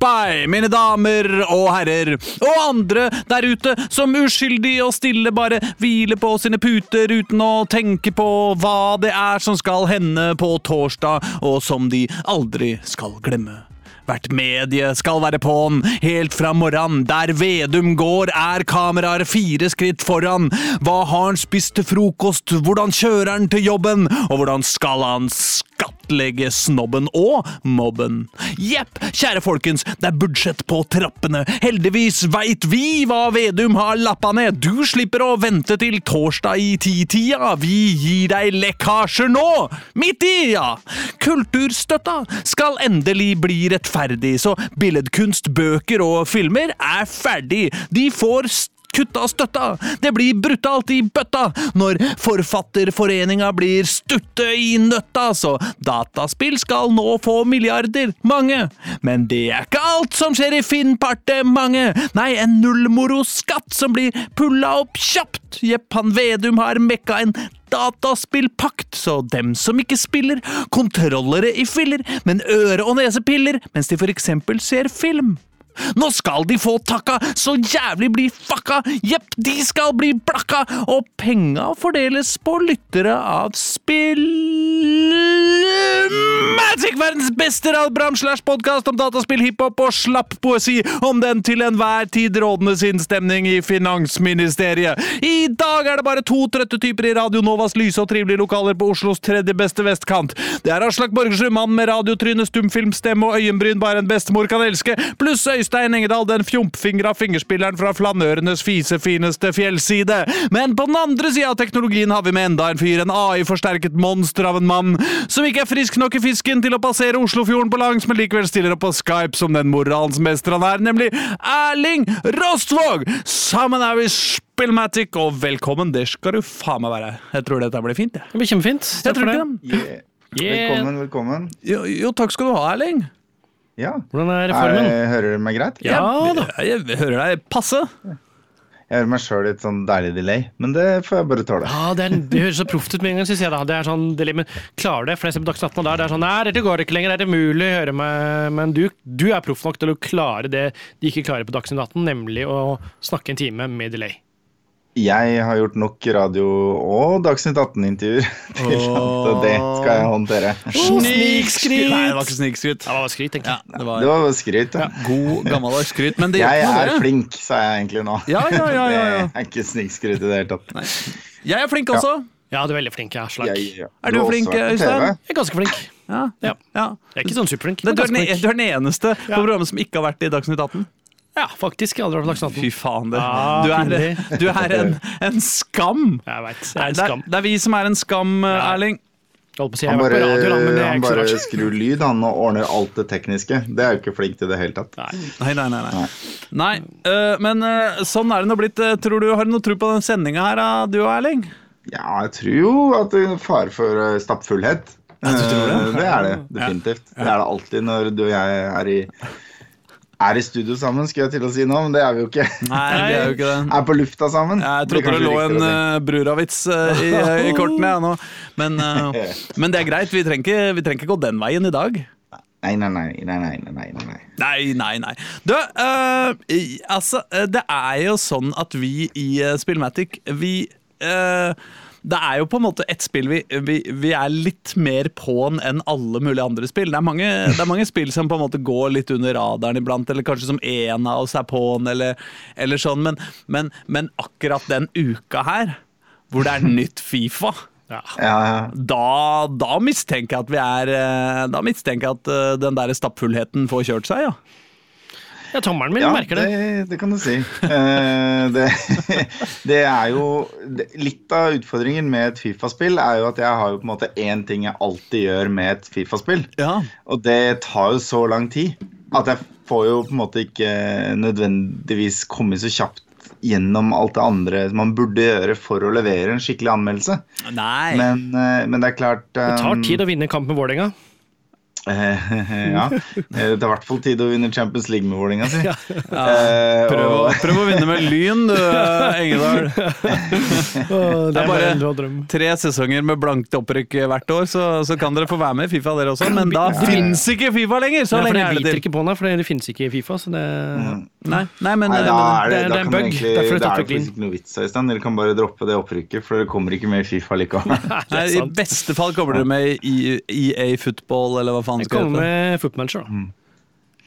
Bye, mine damer og herrer, og andre der ute som uskyldig og stille bare hviler på sine puter uten å tenke på hva det er som skal hende på torsdag, og som de aldri skal glemme. Hvert medie skal være på'n helt fra morran. Der Vedum går, er kameraer fire skritt foran. Hva har han spist til frokost? Hvordan kjører han til jobben? Og hvordan skal han skattlegge snobben og mobben? Jepp, kjære folkens, det er budsjett på trappene. Heldigvis veit vi hva Vedum har lappa ned. Du slipper å vente til torsdag i titida. Vi gir deg lekkasjer nå! Midt i, ja! Kulturstøtta skal endelig bli rettferdig så billedkunst, bøker og filmer er ferdig. De får kutta støtta. Det blir brutalt i bøtta når Forfatterforeninga blir stutte i nøtta, så dataspill skal nå få milliarder, mange. Men det er ikke alt som skjer i Finnpartementet. Nei, en nullmoroskatt som blir pulla opp kjapt. Jepp, han Vedum har mekka en dataspillpakt, så dem som ikke spiller, kontrollere i filler, men øre- og nesepiller, mens de for eksempel ser film. Nå skal de få takka, så jævlig bli fucka! Jepp, de skal bli blakka! Og penga fordeles på lyttere av spill... Magic, verdens beste radbram slash podkast om dataspill, hiphop og slapp poesi om den til enhver tid rådende sinnsstemning i Finansministeriet. I dag er det bare to trøtte typer i Radio Novas lyse og trivelige lokaler på Oslos tredje beste vestkant. Det er Aslak Borgersrud, mann med radiotryne, stumfilmstemme og øyenbryn bare en bestemor kan elske, pluss Øystein Engedal, den fjompfingra fingerspilleren fra flanørenes fisefineste fjellside. Men på den andre sida av teknologien har vi med enda en fyr, en AI-forsterket monster av en mann, som ikke er frisk nok i fisken til å passere Oslofjorden på langs, men likevel stiller opp på Skype som den moralens mester han er, nemlig Erling Rostvåg! Sammen er vi Spillmatic, og velkommen, det skal du faen meg være. Jeg tror dette blir fint, jeg. Det blir kjempefint. Jeg tror det. Yeah. Yeah. Velkommen, velkommen. Jo, jo, takk skal du ha, Erling. Ja. Hvordan er Er, Jeg, hører du meg greit? Ja da. Jeg, jeg hører deg passe. Jeg hører meg sjøl litt sånn deilig delay, men det får jeg bare tåle. Ja, det, er, det høres så proft ut med en gang, syns jeg. da. Det er sånn, delay, men klarer du det? For jeg ser på Dagsnytt 18 og der, det er sånn Nei, dette går ikke lenger, det er umulig å høre meg. Men du, du er proff nok til å klare det de ikke klarer på Dagsnytt 18, nemlig å snakke en time med delay. Jeg har gjort nok radio- og Dagsnytt 18-intervjuer til at det skal jeg håndtere. Snikskryt! Nei, det var ikke snikskryt. Ja, det var skryt, tenker Ja, jeg. det Det var skryt, ja. god, gammeldags skryt. Men det Jeg ikke er Jeg er flink, sa jeg egentlig nå. Ja, ja, ja, ja, ja. Det er ikke snikskryt i det hele tatt. Jeg er flink også. Ja, du er veldig flink, ja. slakk. Ja, ja. Er du du flink, Øystein? Jeg er ganske flink. Ja. Ja. ja. Jeg er ikke sånn superflink. Du, er den, ganske du er den eneste på programmet som ikke har vært i Dagsnytt 18. Ja, faktisk. Jeg har aldri vært på Dagsnytt 18. Fy faen, det. Ah, Du er, du er en, en skam! Jeg vet, Jeg Det er en er, skam. det er vi som er en skam, Ja. Erling. Si Han bare, radio, da, men det er han bare skrur lyd han og ordner alt det tekniske. Det er jo ikke flink til det hele tatt. Nei. Nei, nei, nei. Nei, nei øh, men øh, sånn er det nå blitt. Tror du, Har du noe tro på den sendinga her, du og Erling? Ja, jeg tror jo at det er fare for eh, stappfullhet. Ja, det? Eh, Det er det definitivt. Det er det alltid når du og jeg er i, er i studio sammen, skulle jeg til å si nå, men det er vi jo ikke. Nei, vi er jo ikke det. Er på lufta sammen. Jeg trodde det lå en uh, Bruravits uh, i, i kortene, jeg nå. Men, uh, men det er greit. Vi trenger, ikke, vi trenger ikke gå den veien i dag. Nei, nei, nei. nei, nei, nei, nei, nei. Nei, nei. Du, uh, altså, det er jo sånn at vi i uh, Spillmatic, vi øh, det er jo på en måte et spill vi, vi, vi er litt mer på'n enn alle mulige andre spill. Det er, mange, det er mange spill som på en måte går litt under radaren iblant, eller kanskje som én av oss er på'n, eller, eller sånn. Men, men, men akkurat den uka her, hvor det er nytt Fifa Ja. Ja, ja. da, da mistenker jeg at vi er eh, Da mistenker jeg at eh, den der stappfullheten får kjørt seg, ja. Ja, tommelen min Ja, merker det. det, det kan du si. Eh, det, det er jo Litt av utfordringen med et Fifa-spill er jo at jeg har jo på en måte én ting jeg alltid gjør med et Fifa-spill. Ja. Og det tar jo så lang tid at jeg får jo på en måte ikke nødvendigvis kommet så kjapt gjennom alt det andre man burde gjøre for å levere en skikkelig anmeldelse. Nei. Men, eh, men det er klart Det tar um, tid å vinne kamp med Vålerenga. Eh, ja. Det er i hvert fall tid å vinne Champions League med Vålerenga si. Ja. Ja. Prøv å, prøv å vinne med Lyn, du, eh, Engedal. Det er bare-. Tre sesonger med blankt opprykk hvert år, så, så kan dere få være med i Fifa dere også. Men da fins ikke Fifa lenger! Så lenge det er det biter til. ikke på den, for det finnes ikke i Fifa. Så det, Nei, nei, men, Nei, da men er det, det er- det er en bug. egentlig, Derfor er det er tatt det vekk ikke noe vits, Øystein. Dere kan bare droppe det opprykket, for det kommer ikke med i Fifa likevel. nei, I beste fall kommer dere med i EA Football, eller hva faen skal kommer hete. med footmanager. da.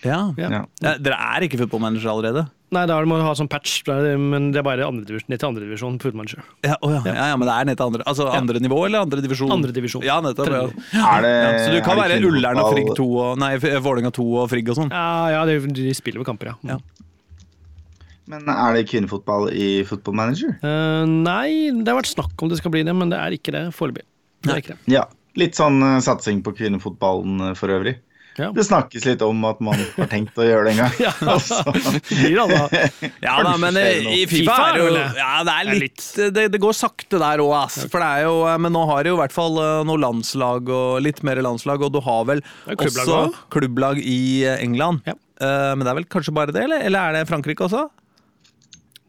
Ja. Ja. Ja. Ja, dere er ikke footballmanager allerede? Nei, da må du ha sånn patch, men det er bare andre divisjon, ned til andredivisjon footmanager. Ja, ja. Ja, ja, men det er ned til andre Altså andre nivå eller andre divisjon? Andre divisjon. Ja, nettopp. Ja. Er det, Ja, så du kan er det være Ullern og Frigg 2 og Nei, Vålerenga 2 og Frigg og sånn. Ja, ja de, de spiller med kamper, ja. Men er det kvinnefotball i Football Manager? Uh, nei, det har vært snakk om det skal bli det, men det er ikke det foreløpig. Det det. Ja. Litt sånn uh, satsing på kvinnefotballen uh, for øvrig. Ja. Det snakkes litt om at man har tenkt å gjøre det en gang. Ja, Altså, det. Ja da, men det i Fifa er det jo det. Ja, det er litt Det, det går sakte der òg, ass. For det er jo Men nå har de jo i hvert fall noe landslag og litt mer landslag, og du har vel klubblag også også. klubblag i England. Ja. Eh, Men det er vel kanskje bare det, eller? Eller er det Frankrike også?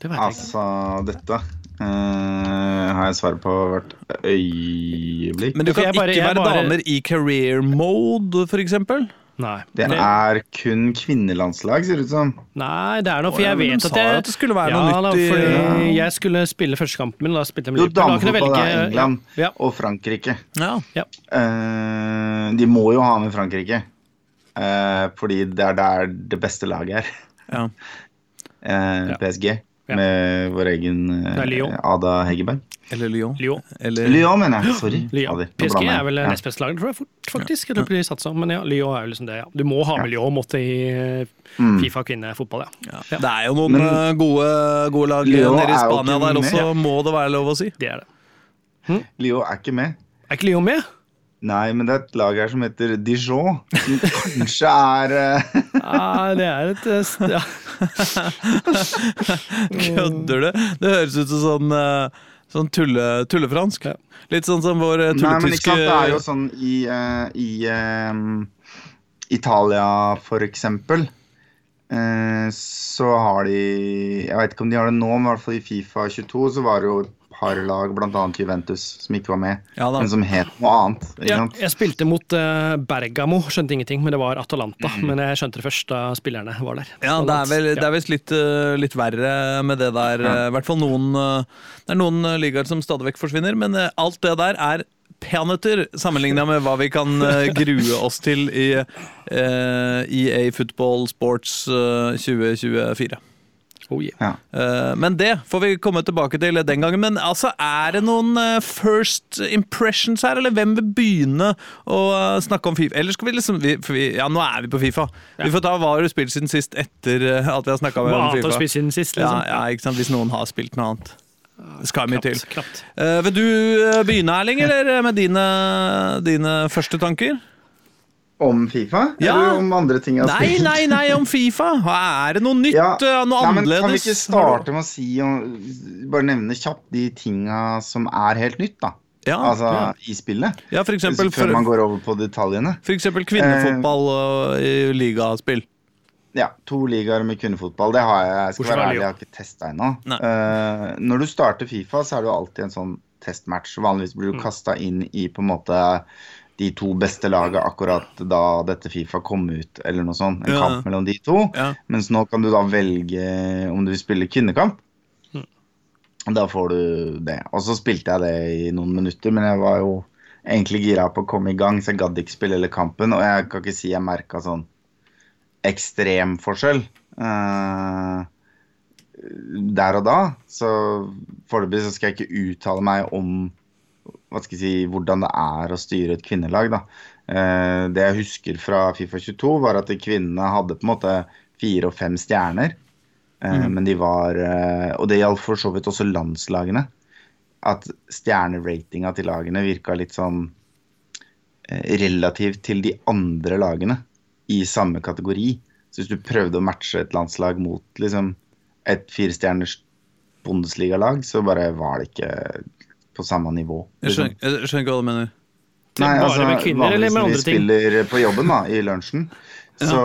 Det vet jeg ikke. altså, dette uh, har jeg svaret på hvert øyeblikk. Men du kan bare- ikke være bare- damer i career mode, eksempel? Nei. Det er kun kvinnelandslag, ser det ut som. Nei, det er noe, for jeg vet at jeg at det skulle være noe nytt da, fordi Ja. Jeg skulle spille første kampen min, og da spilte jeg med Jo, Liverpool. Da damefotball er England Ja, og Frankrike. Ja. ja. Eh, de må jo ha med Frankrike. uh, fordi det er der det beste laget er. ja. Eh, PSG. Ja. Med vår egen eh. Ada Hegerberg. Eller Lyon. Lyon. Eller Lyon, mener jeg. Sorry. Lyon. PSG er vel Ja. nest beste laget, tror jeg, fort, faktisk. Jeg tror de satsa, men ja, Lyon er jo liksom det, ja. Du må ha med Lyon måtte i eh, Mm. Fifa kvinnefotball, ja. ja. Ja. Det er jo noen Men- eh, gode, gode lag Lyon nede i Spania der med, også, ja. må det være lov å si. Det er det. Lyon er ikke med. Er ikke Lyon med? Nei, men det er et lag her som heter Dijon. Som kanskje er Ja, det er et ja. Kødder du? Det høres ut som sånn, eh, sånn tulle, tullefransk. Ja. Litt sånn som vår tulletyske Nei, men ikke sant, det er jo sånn i, uh, i uh, Italia, for eksempel. eh, så har de Jeg vet ikke om de har det nå, men i hvert fall i Fifa 22 så var det jo par lag, bl.a. Juventus, som ikke var med, Ja men som het noe annet. Ja, jeg spilte mot uh, Bergamo, skjønte ingenting, men det var Atalanta. Mm. Men jeg skjønte det først da spillerne var der. Ja, det er vel det er visst litt, uh, litt verre med det der. eh, I hvert fall noen uh, Det er noen ligaer som stadig vekk forsvinner, men alt det der er peanøtter sammenligna med hva vi kan grue oss til i EA Football Sports eh, 2024. Oh, yeah. Ja. uh, Men det får vi komme tilbake til den gangen. Men altså, er det noen eh, first impressions her, eller hvem vil begynne å eh, snakke om Fifa? Eller skal vi liksom vi, vi, Ja, nå er vi på Fifa. Vi får ta hva har du spilt siden sist etter at vi har snakka om om Hva har du Fifa. spist siden sist, Ja, liksom? ja, ikke sant? Hvis noen har spilt noe annet. Det skal mye til. Knapt. Eh, vil du begynne, Erling, eller med dine, dine første tanker? Om Fifa? Ja. Eller om andre ting jeg har Nei, spilt? nei, nei, om Fifa! Er det noe nytt? Ja. eh, Noe Nei, annerledes? Kan vi ikke starte med å si bare nevne kjapt de tinga som er helt nytt, da? Ja, Altså ja. i spillet. ja, for eksempel, Før man går over på detaljene. eksempel kvinnefotball og i ligaspill. Ja, to ligaer med kvinnefotball. Det har jeg. Jeg skal være ærlig, jeg har ikke testa ennå. Nei. Eh, når du starter Fifa, så er det jo alltid en sånn testmatch. Vanligvis blir du Mm. kasta inn i på en måte de to beste laga akkurat da dette Fifa kom ut, eller noe sånt. En Ja. kamp mellom de to. Ja. Mens nå kan du da velge om du vil spille kvinnekamp. Mm. Da får du det. Og så spilte jeg det i noen minutter, men jeg var jo egentlig gira på å komme i gang, så jeg gadd ikke spille hele kampen. Og jeg kan ikke si jeg merka sånn ekstrem forskjell Uh, der og da. Så foreløpig så skal jeg ikke uttale meg om hva skal jeg si, hvordan det er å styre et kvinnelag. Da. Eh, det jeg husker fra Fifa 22, var at kvinnene hadde på en måte fire og fem stjerner. Mm. Men de var eh, Og det gjaldt for så vidt også landslagene. At stjerneratinga til lagene virka litt sånn relativt til de andre lagene i samme kategori. Så hvis du prøvde å matche et landslag mot liksom, et firestjerners Bundesliga-lag, så bare var det ikke på samme nivå. Jeg Liksom. skjønner, jeg skjønner ikke hva du mener. Nei, Bare altså, med kvinner, eller med vanligvis når andre vi spiller på jobben da, i lunsjen, så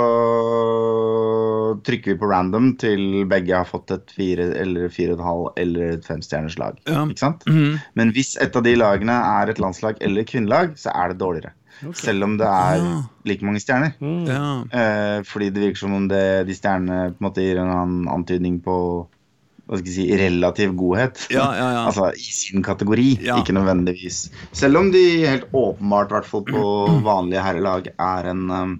trykker vi på random til begge har fått et fire eller fire og et halv eller et femstjerners lag. Ja. Ikke sant? Mhm. Men hvis et av de lagene er et landslag eller kvinnelag, så er det dårligere. Selv om det er ja. like mange stjerner. Mm. Ja. Eh, fordi det virker som om det, de stjernene på en måte gir en annen antydning på hva skal jeg si, relativ godhet. Ja, ja, ja. altså i sin kategori, ikke nødvendigvis. Selv om de helt åpenbart, i hvert fall på vanlige herrelag, er en um,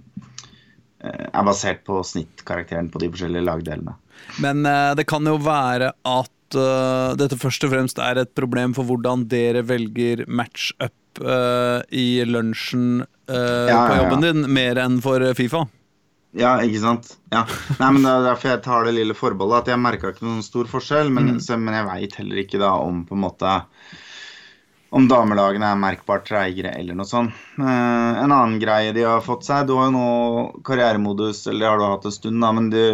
eh, er basert på snittkarakteren på de forskjellige lagdelene. Men eh, det kan jo være at uh, dette først og fremst er et problem for hvordan dere velger match-up uh, i lunsjen uh, Ja, på ja, ja. jobben din, mer enn for Fifa. Ja, ikke sant? Ja. Nei, men Det er derfor jeg tar det lille forbeholdet at jeg merka ikke noen stor forskjell. Men, Mm. så, men jeg veit heller ikke da om på en måte om damelagene er merkbart treigere eller noe sånt. Eh, en annen greie de har fått seg Du har jo nå karrieremodus, eller det har du hatt en stund, da, men det,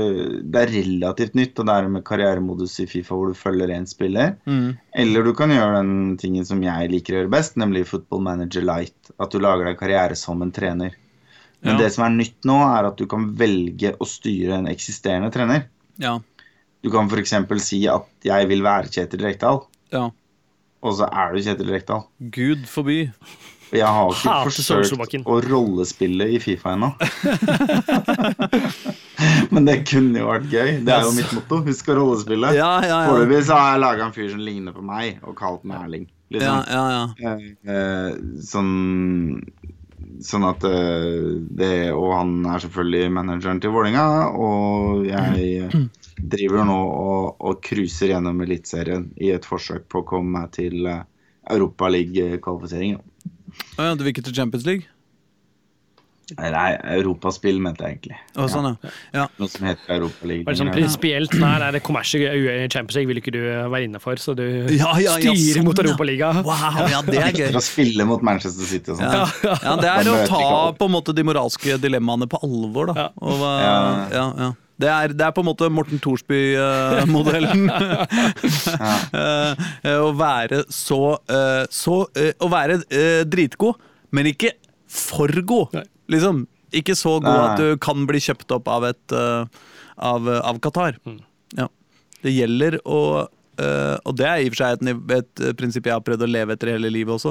det er relativt nytt. Og det er med karrieremodus i Fifa hvor du følger én spiller. Mm. Eller du kan gjøre den tingen som jeg liker å gjøre best, nemlig Football Manager Light. At du lager deg karriere som en trener. Men Ja. det som er nytt nå, er at du kan velge å styre en eksisterende trener. Ja. Du kan f.eks. si at 'jeg vil være Kjetil Rekdal', ja. og så er du Kjetil Rekdal. Gud forby. Jeg har ikke Hater forsøkt å rollespille i Fifa ennå. Men det kunne jo vært gøy. Det er jo mitt motto. Husk å rollespille. Ja, ja, ja. Foreløpig så har jeg laga en fyr som ligner på meg, og kalt meg Erling. Ja, Liksom. ja, ja. Eh, eh, sånn Sånn at eh, det Og han er selvfølgelig manageren til Vålinga og jeg eh, driver nå og, cruiser gjennom Eliteserien i et forsøk på å komme meg til uh, Europaliga-kvalifisering. Å ja, du vil ikke til Champions League? Nei, Europaspill, mente jeg egentlig. Å, sånn, ja. ja. Noe som heter Europaliga. Bare sånn prinsipielt, nei, nei, det kommersielle Champions League vil ikke du være inne for, så du Ja, ja, ja, styrer sånn, mot Europaligaen. Europaliga. Wow, ja, det er gøy. Å spille mot Manchester City og sånn. Ja. ja, det er å ta på en måte de moralske dilemmaene på alvor, da. Ja. Og, Ja. ja, ja. Det, er, det er på en måte Morten Thorsby-modellen. å være så, eh, så eh, Å være eh, dritgod, men ikke for god. Nei. Liksom. Ikke så god Nei. at du kan bli kjøpt opp av et uh, av, av Qatar. Mm. Ja. Det gjelder å Uh, og det er i og for seg et, et eh, prinsipp jeg har prøvd å leve etter hele livet også.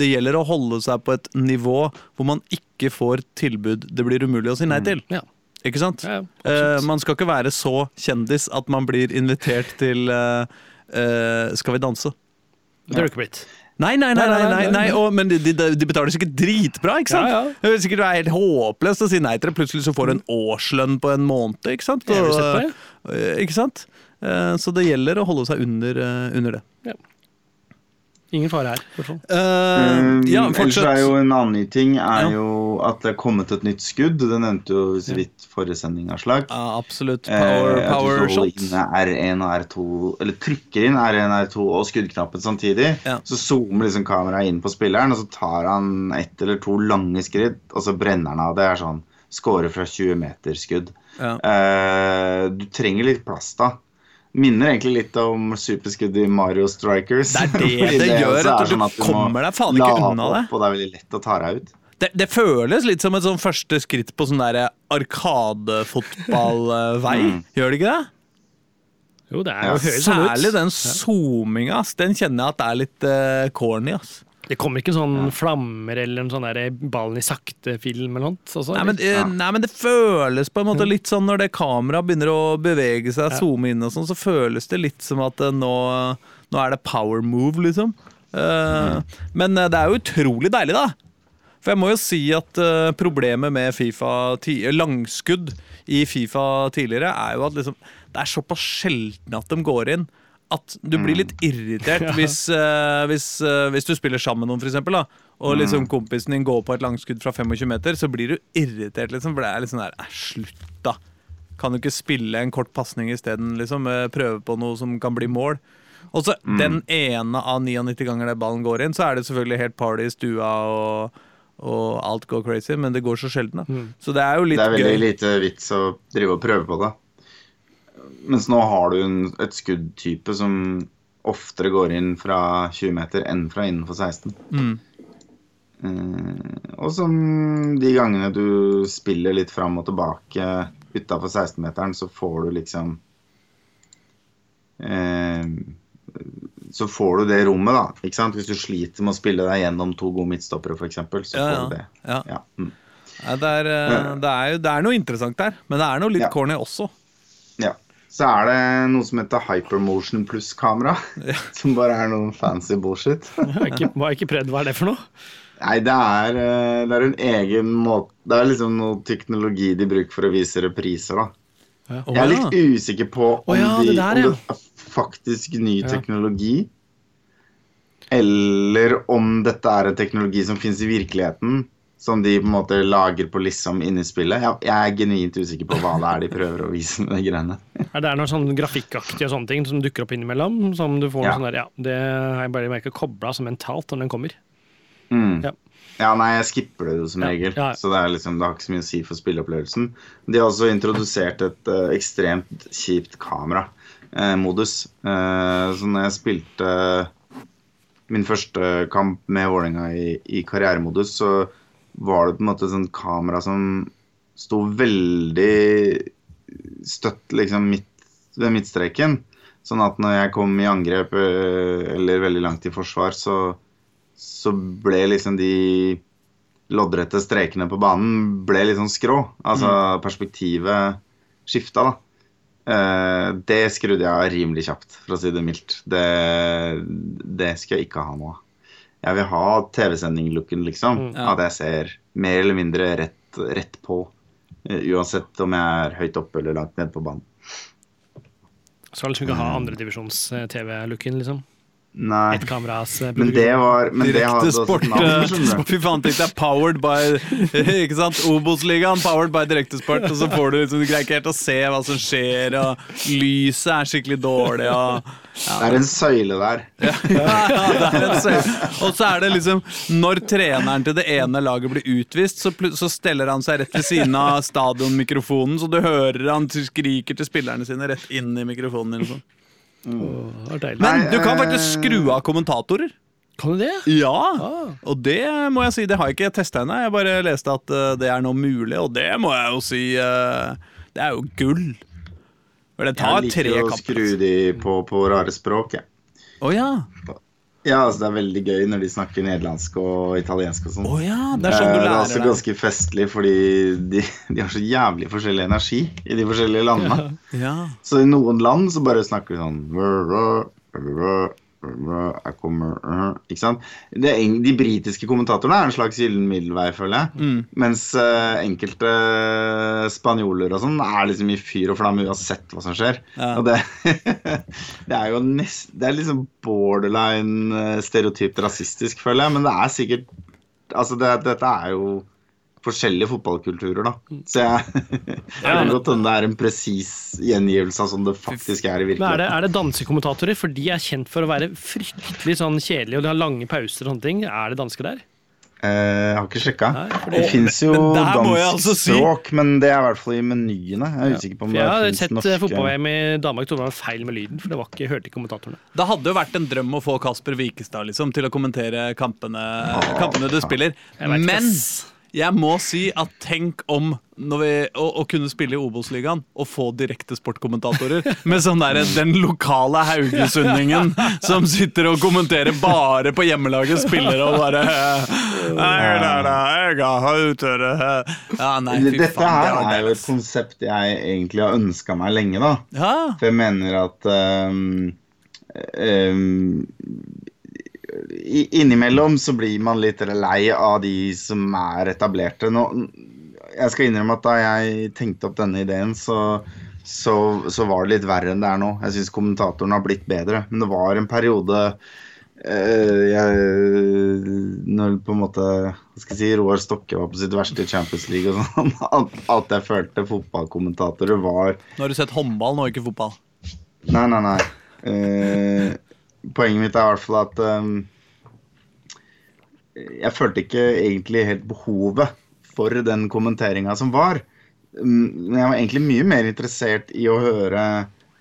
Det gjelder å holde seg på et nivå hvor man ikke får tilbud det blir umulig å si nei til. Ja. Ikke sant? Ja, uh, man skal ikke være så kjendis at man blir invitert til uh, eh, Skal vi danse? Det har du ikke blitt. Nei, nei, nei, nei, nei, og, men de, de, betaler sikkert dritbra, ikke sant? Ja, ja. Det er sikkert helt håpløst å si nei til det. Plutselig så får du en årslønn på en måned, ikke sant? Og, eh, ikke sant? Eh, Så det gjelder å holde seg under, eh, under det. Ingen fare her. Uh, ja, ellers fortsett. er jo en annen ny ting er Ja. jo at det er kommet et nytt skudd. Det nevnte jo så vidt forrige sending av slag. Ja, absolutt. Eh, Power, at power shot. R1 og R2 Eller trykker inn R1, R2 og skuddknappen samtidig. Ja. Så zoomer liksom kameraet inn på spilleren, og så tar han ett eller to lange skritt, og så brenner han av. Det er sånn score fra 20 meter skudd. Ja. Uh, du trenger litt plass da. Minner egentlig litt om superskuddet i Mario Strikers. Det er det det, det gjør, er at du sånn må kommer deg faen ikke unna det. opp, Og det er veldig lett å ta deg ut. Det, det føles litt som et sånn første skritt på sånn der arkadefotballvei. Mm. Gjør det ikke det? Jo, det er jo ja. sånn. Særlig den zoominga. ass. Den kjenner jeg at er litt uh, corny. ass. Det kommer ikke sånn flammer eller en sånn der ballen i sakte-film eller noe også, Nei men, eh, Ja. nei, men det føles på en måte litt sånn når det kameraet begynner å bevege seg, Ja. zoome inn og sånn, så føles det litt som at eh, nå, nå er det power move, liksom. Eh, Men eh, det er jo utrolig deilig, da. For jeg må jo si at uh, problemet med Fifa ti langskudd i Fifa tidligere er jo at liksom, det er såpass sjelden at de går inn. At du blir litt irritert hvis, uh, hvis, uh, hvis du spiller sammen med noen, for eksempel, da, og liksom kompisen din går på et langskudd fra 25 meter, så blir du irritert, liksom, for det er litt sånn der "Æ, Slutt, da. Kan du ikke spille en kort pasning isteden? Liksom, eh, prøve på noe som kan bli mål? Og så den ene av 99 ganger det ballen går inn, så er det selvfølgelig helt party i stua, og, og alt går crazy, men det går så sjelden. da. Så det er jo litt Det er veldig gøy. lite vits å drive og prøve på det. Mens nå har du en, et skuddtype som oftere går inn fra 20 meter enn fra innenfor 16. Mm. Eh, og som de gangene du spiller litt fram og tilbake utafor 16-meteren, så får du liksom eh, Så får du det rommet, da. Ikke sant? Hvis du sliter med å spille deg gjennom to gode midtstoppere, f.eks., så Ja, får du det. Ja. Ja. Mm. ja det, er, eh, det, er jo, det er noe interessant der, men det er noe litt corny også. Ja. Så er det noe som heter hypermotion pluss-kamera. Som bare er noe fancy bullshit. Jeg har ikke, jeg ikke prøvd hva er det for noe. Nei, det er, eh, det er en egen måte Det er liksom noe teknologi de bruker for å vise repriser, da. Å, Jeg er ja. litt usikker på om, oh, ja, de, det der, om det er faktisk ny Ja. teknologi. Eller om dette er en teknologi som finnes i virkeligheten. Som de på en måte lager på liksom inni spillet. Jeg, jeg er genuint usikker på hva det er de prøver å vise med de greiene. Er det noe sånn grafikkaktige sånne ting som dukker opp innimellom? Som du får Ja. sånn der, ja, Det har jeg bare merka kobla så mentalt når den kommer. Mm. Ja. Ja, nei, jeg skipper det jo som regel. ja. Så det, er liksom, det har ikke så mye å si for spilleopplevelsen. De har også introdusert et uh, ekstremt kjipt kameramodus. Uh, så når jeg spilte min første kamp med Vålerenga i, i karrieremodus, så var det på en måte sånn kamera som sto veldig støtt liksom midt ved midtstreken. Sånn at når jeg kom i angrep eh, eller veldig langt i forsvar, så så ble liksom de loddrette strekene på banen ble litt sånn skrå. Altså perspektivet skifta, da. Eh, det skrudde jeg av rimelig kjapt, for å si det mildt. Det, det skal jeg ikke ha noe av. Jeg vil ha TV-sending-looken, liksom. Mm. Ja. At jeg ser mer eller mindre rett, rett på. eh, uansett om jeg er høyt oppe eller langt nede på banen. Skal liksom ikke ha andredivisjons-TV-looken, liksom. Nei. Et kameras eh, Men det var men Direkte sport. navn. Fy faen, tenk deg powered by Ikke sant? Obos-ligaen, powered by direktesport, og så får du liksom, du greier ikke helt å se hva som skjer, og lyset er skikkelig dårlig, og Det er en søyle der. ja, det er en søyle. Og så er det liksom Når treneren til det ene laget blir utvist, så, så steller han seg rett ved siden av stadionmikrofonen, så du hører han skriker til spillerne sine rett inn i mikrofonen. Liksom. Åh, det var deilig. Men du kan eh, faktisk skru av kommentatorer. Kan du det? Ja, Ah. og det må jeg si, det har jeg ikke testa ennå. Jeg bare leste at eh, det er nå mulig, og det må jeg jo si eh, Det er jo gull. For det tar Jeg tre liker å kamper. skru de på, på rare språk, jeg. Å ja. Ja, altså det er veldig gøy når de snakker nederlandsk og italiensk og sånn. Oh, ja, det er sånn du lærer, det er også ganske festlig, fordi de, de har så jævlig forskjellig energi i de forskjellige landene. Ja. Så i noen land så bare snakker de sånn «Rør, rør, rør, rør, Jeg kommer øh», Ikke sant? Det de britiske kommentatorene er en slags gyllen middelvei, føler jeg. Mm. Mens uh, enkelte spanjoler og sånn er liksom i fyr og flamme uansett hva som skjer. Ja. Og det, det er jo nest, Det er liksom borderline eh, stereotypt rasistisk, føler jeg, men det er sikkert Altså, det, dette er jo forskjellige fotballkulturer, da. Så jeg ja, kan godt hende det er en presis gjengivelse av sånn det faktisk er i Men er det, er det dansekommentatorer? For de er kjent for å være fryktelig sånn kjedelige, og de har lange pauser og sånne ting. Er det dansker der? Eh, jeg har ikke sjekka. Nei, fordi- Det fins jo jeg dansk altså si- språk, men det er i hvert fall i menyene. Jeg er usikker på om For det jeg har sett eh, fotball-VM i Danmark, tok det var feil med lyden, for det var ikke, hørte ikke kommentatorene. Det hadde jo vært en drøm å få Kasper Wikestad liksom, til å kommentere kampene, kampene du spiller. Jeg Men. Jeg må si at tenk om når vi, å, å kunne spille i Obos-ligaen og få direkte sportkommentatorer med sånn der, den lokale haugesundingen som sitter og kommenterer bare på hjemmelagets spillere og bare «Nei, nei, nei, jeg har utørt det». Ja, nei, fy Dette her det er jo et konsept jeg egentlig har ønska meg lenge, da. Ja, For jeg mener at um, i- Innimellom så blir man litt lei av de som er etablerte. Nå, jeg skal innrømme at da jeg tenkte opp denne ideen, så, så, så var det litt verre enn det er nå. Jeg syns kommentatoren har blitt bedre. Men det var en periode eh, jeg, når på en måte hva skal jeg si, Roar Stokke var på sitt verste i Champions League og sånn, at, at jeg følte fotballkommentatorer var Nå har du sett håndball, nå ikke fotball. Nei, nei, nei. Eh, poenget mitt er i hvert fall at um, Jeg følte ikke egentlig helt behovet for den kommenteringa som var. Mm, Men jeg var egentlig mye mer interessert i å høre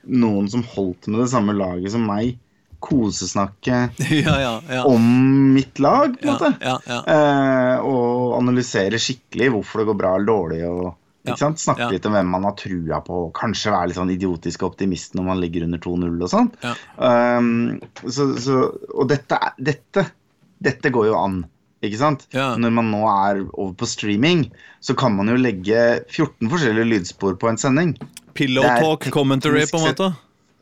noen som holdt med det samme laget som meg, kosesnakke ja, ja, ja. om mitt lag, på en måte. Eh, og analysere skikkelig hvorfor det går bra eller dårlig. Og, ikke sant? Snakke ja. litt om hvem man har trua på. og Kanskje være litt sånn idiotisk optimist når man ligger under 2-0 og sånn. Ja. Um, så, så, og dette, dette, dette går jo an. Ikke sant? Ja. Når man nå er over på streaming, så kan man jo legge 14 forskjellige lydspor på en sending. Pillow talk commentary, på en måte.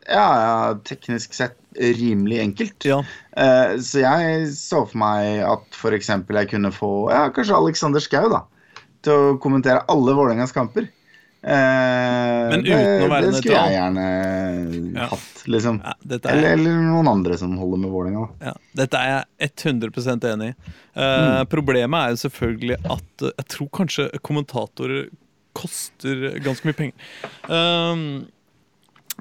Ja, ja, teknisk sett rimelig enkelt. Ja. Uh, så jeg så for meg at f.eks. jeg kunne få ja, kanskje Alexander Schou da, til å kommentere alle Vålerengas kamper. Eh, Men uten å være det, det skulle nøytral. jeg gjerne Ja. hatt, liksom. Ja, er- eller, eller noen andre som holder med Vålerenga. Ja, dette er jeg 100 enig i. Eh, Problemet er jo selvfølgelig at jeg tror kanskje kommentatorer koster ganske mye penger. Um,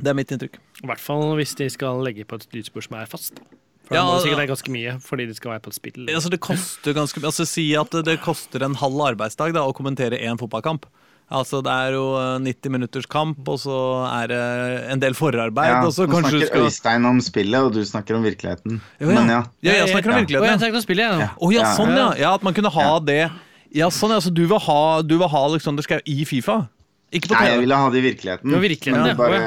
det er mitt inntrykk. I hvert fall hvis de skal legge på et lydspor som er fast. For Ja, da må det er ganske mye fordi det skal være på et spill. Altså, det koster ganske altså, Si at det koster en halv arbeidsdag da, å kommentere én fotballkamp. Altså, Det er jo eh, 90 minutters kamp, og så er det en del forarbeid. Ja, og så nå snakker skal Øystein om spillet, og du snakker om virkeligheten. Jo, ja. Men ja. Ja, jeg snakker om jeg virkeligheten. Ja. tenker å spille, jeg. Å ja, Ja, sånn ja. ja. ja. At man kunne ha Ja. det Ja, sånn ja. Så du vil ha, du vil ha Alexander Schou i Fifa? Ikke på Nei, jeg ville ha det i virkeligheten. Ja, virkeligheten, men bare,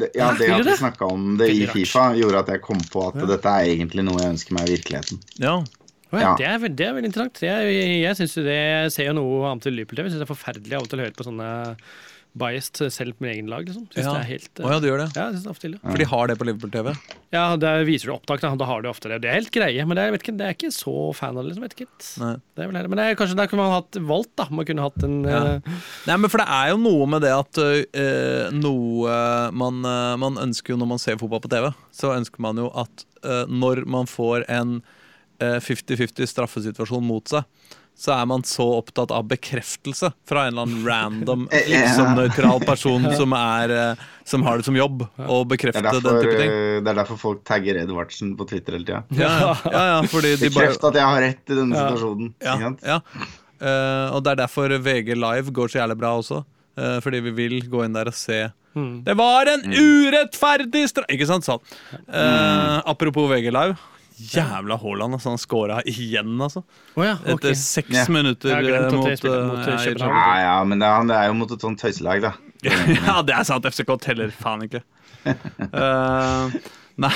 det, ja, det at vi det? snakka om det i Fifa, gjorde at jeg kom på at dette er egentlig noe jeg ønsker meg i virkeligheten. Ja. Ja, Ja. Det, er, det er veldig interessant. Jeg, jeg, synes jo det, jeg ser jo noe annet til Liverpool-TV. Jeg syns det er forferdelig av og til å høre på sånne biased selv på min egen lag. Liksom. Synes Ja. det er helt, oh, ja, du gjør det? ja, det er ofte ja. For de har det på Liverpool-TV? Ja, der viser du opptak, da. Da har de ofte det. Det er helt greie, men det er, vet ikke, det er ikke så fan av det. liksom, vet Det er vel heller. Men det er, kanskje der kunne man hatt valgt, da. Man kunne hatt en Ja. uh... Nei, men for det er jo noe med det at uh, noe man, uh, man ønsker jo når man ser fotball på TV, så ønsker man jo at når man får en øh, 50-50 straffesituasjon mot seg, så er man så opptatt av bekreftelse fra en eller annen random, liksom nøytral person som, er, øh, som har det som jobb, å bekrefte derfor, den type ting. eh, det er derfor folk tagger Edvardsen på Twitter hele tida. Ja, ja, ja, Bekreft at jeg har rett i denne Ja. situasjonen. Ja, ja. Uh, og det er derfor VG Live går så jævlig bra også. Uh, fordi vi vil gå inn der og se Mm. Det var en urettferdig straff! Ikke sant? Sånn. Eh, apropos VG Live. Jævla Haaland. Altså, han scora igjen, altså. Oh, ja, okay. Etter seks Ja. minutter eh, mot, mot, eh, ja, København. Ja, ja, men det er, det er jo mot et sånt tøyselag, da. ja, det er sant. FCK teller faen ikke. uh, nei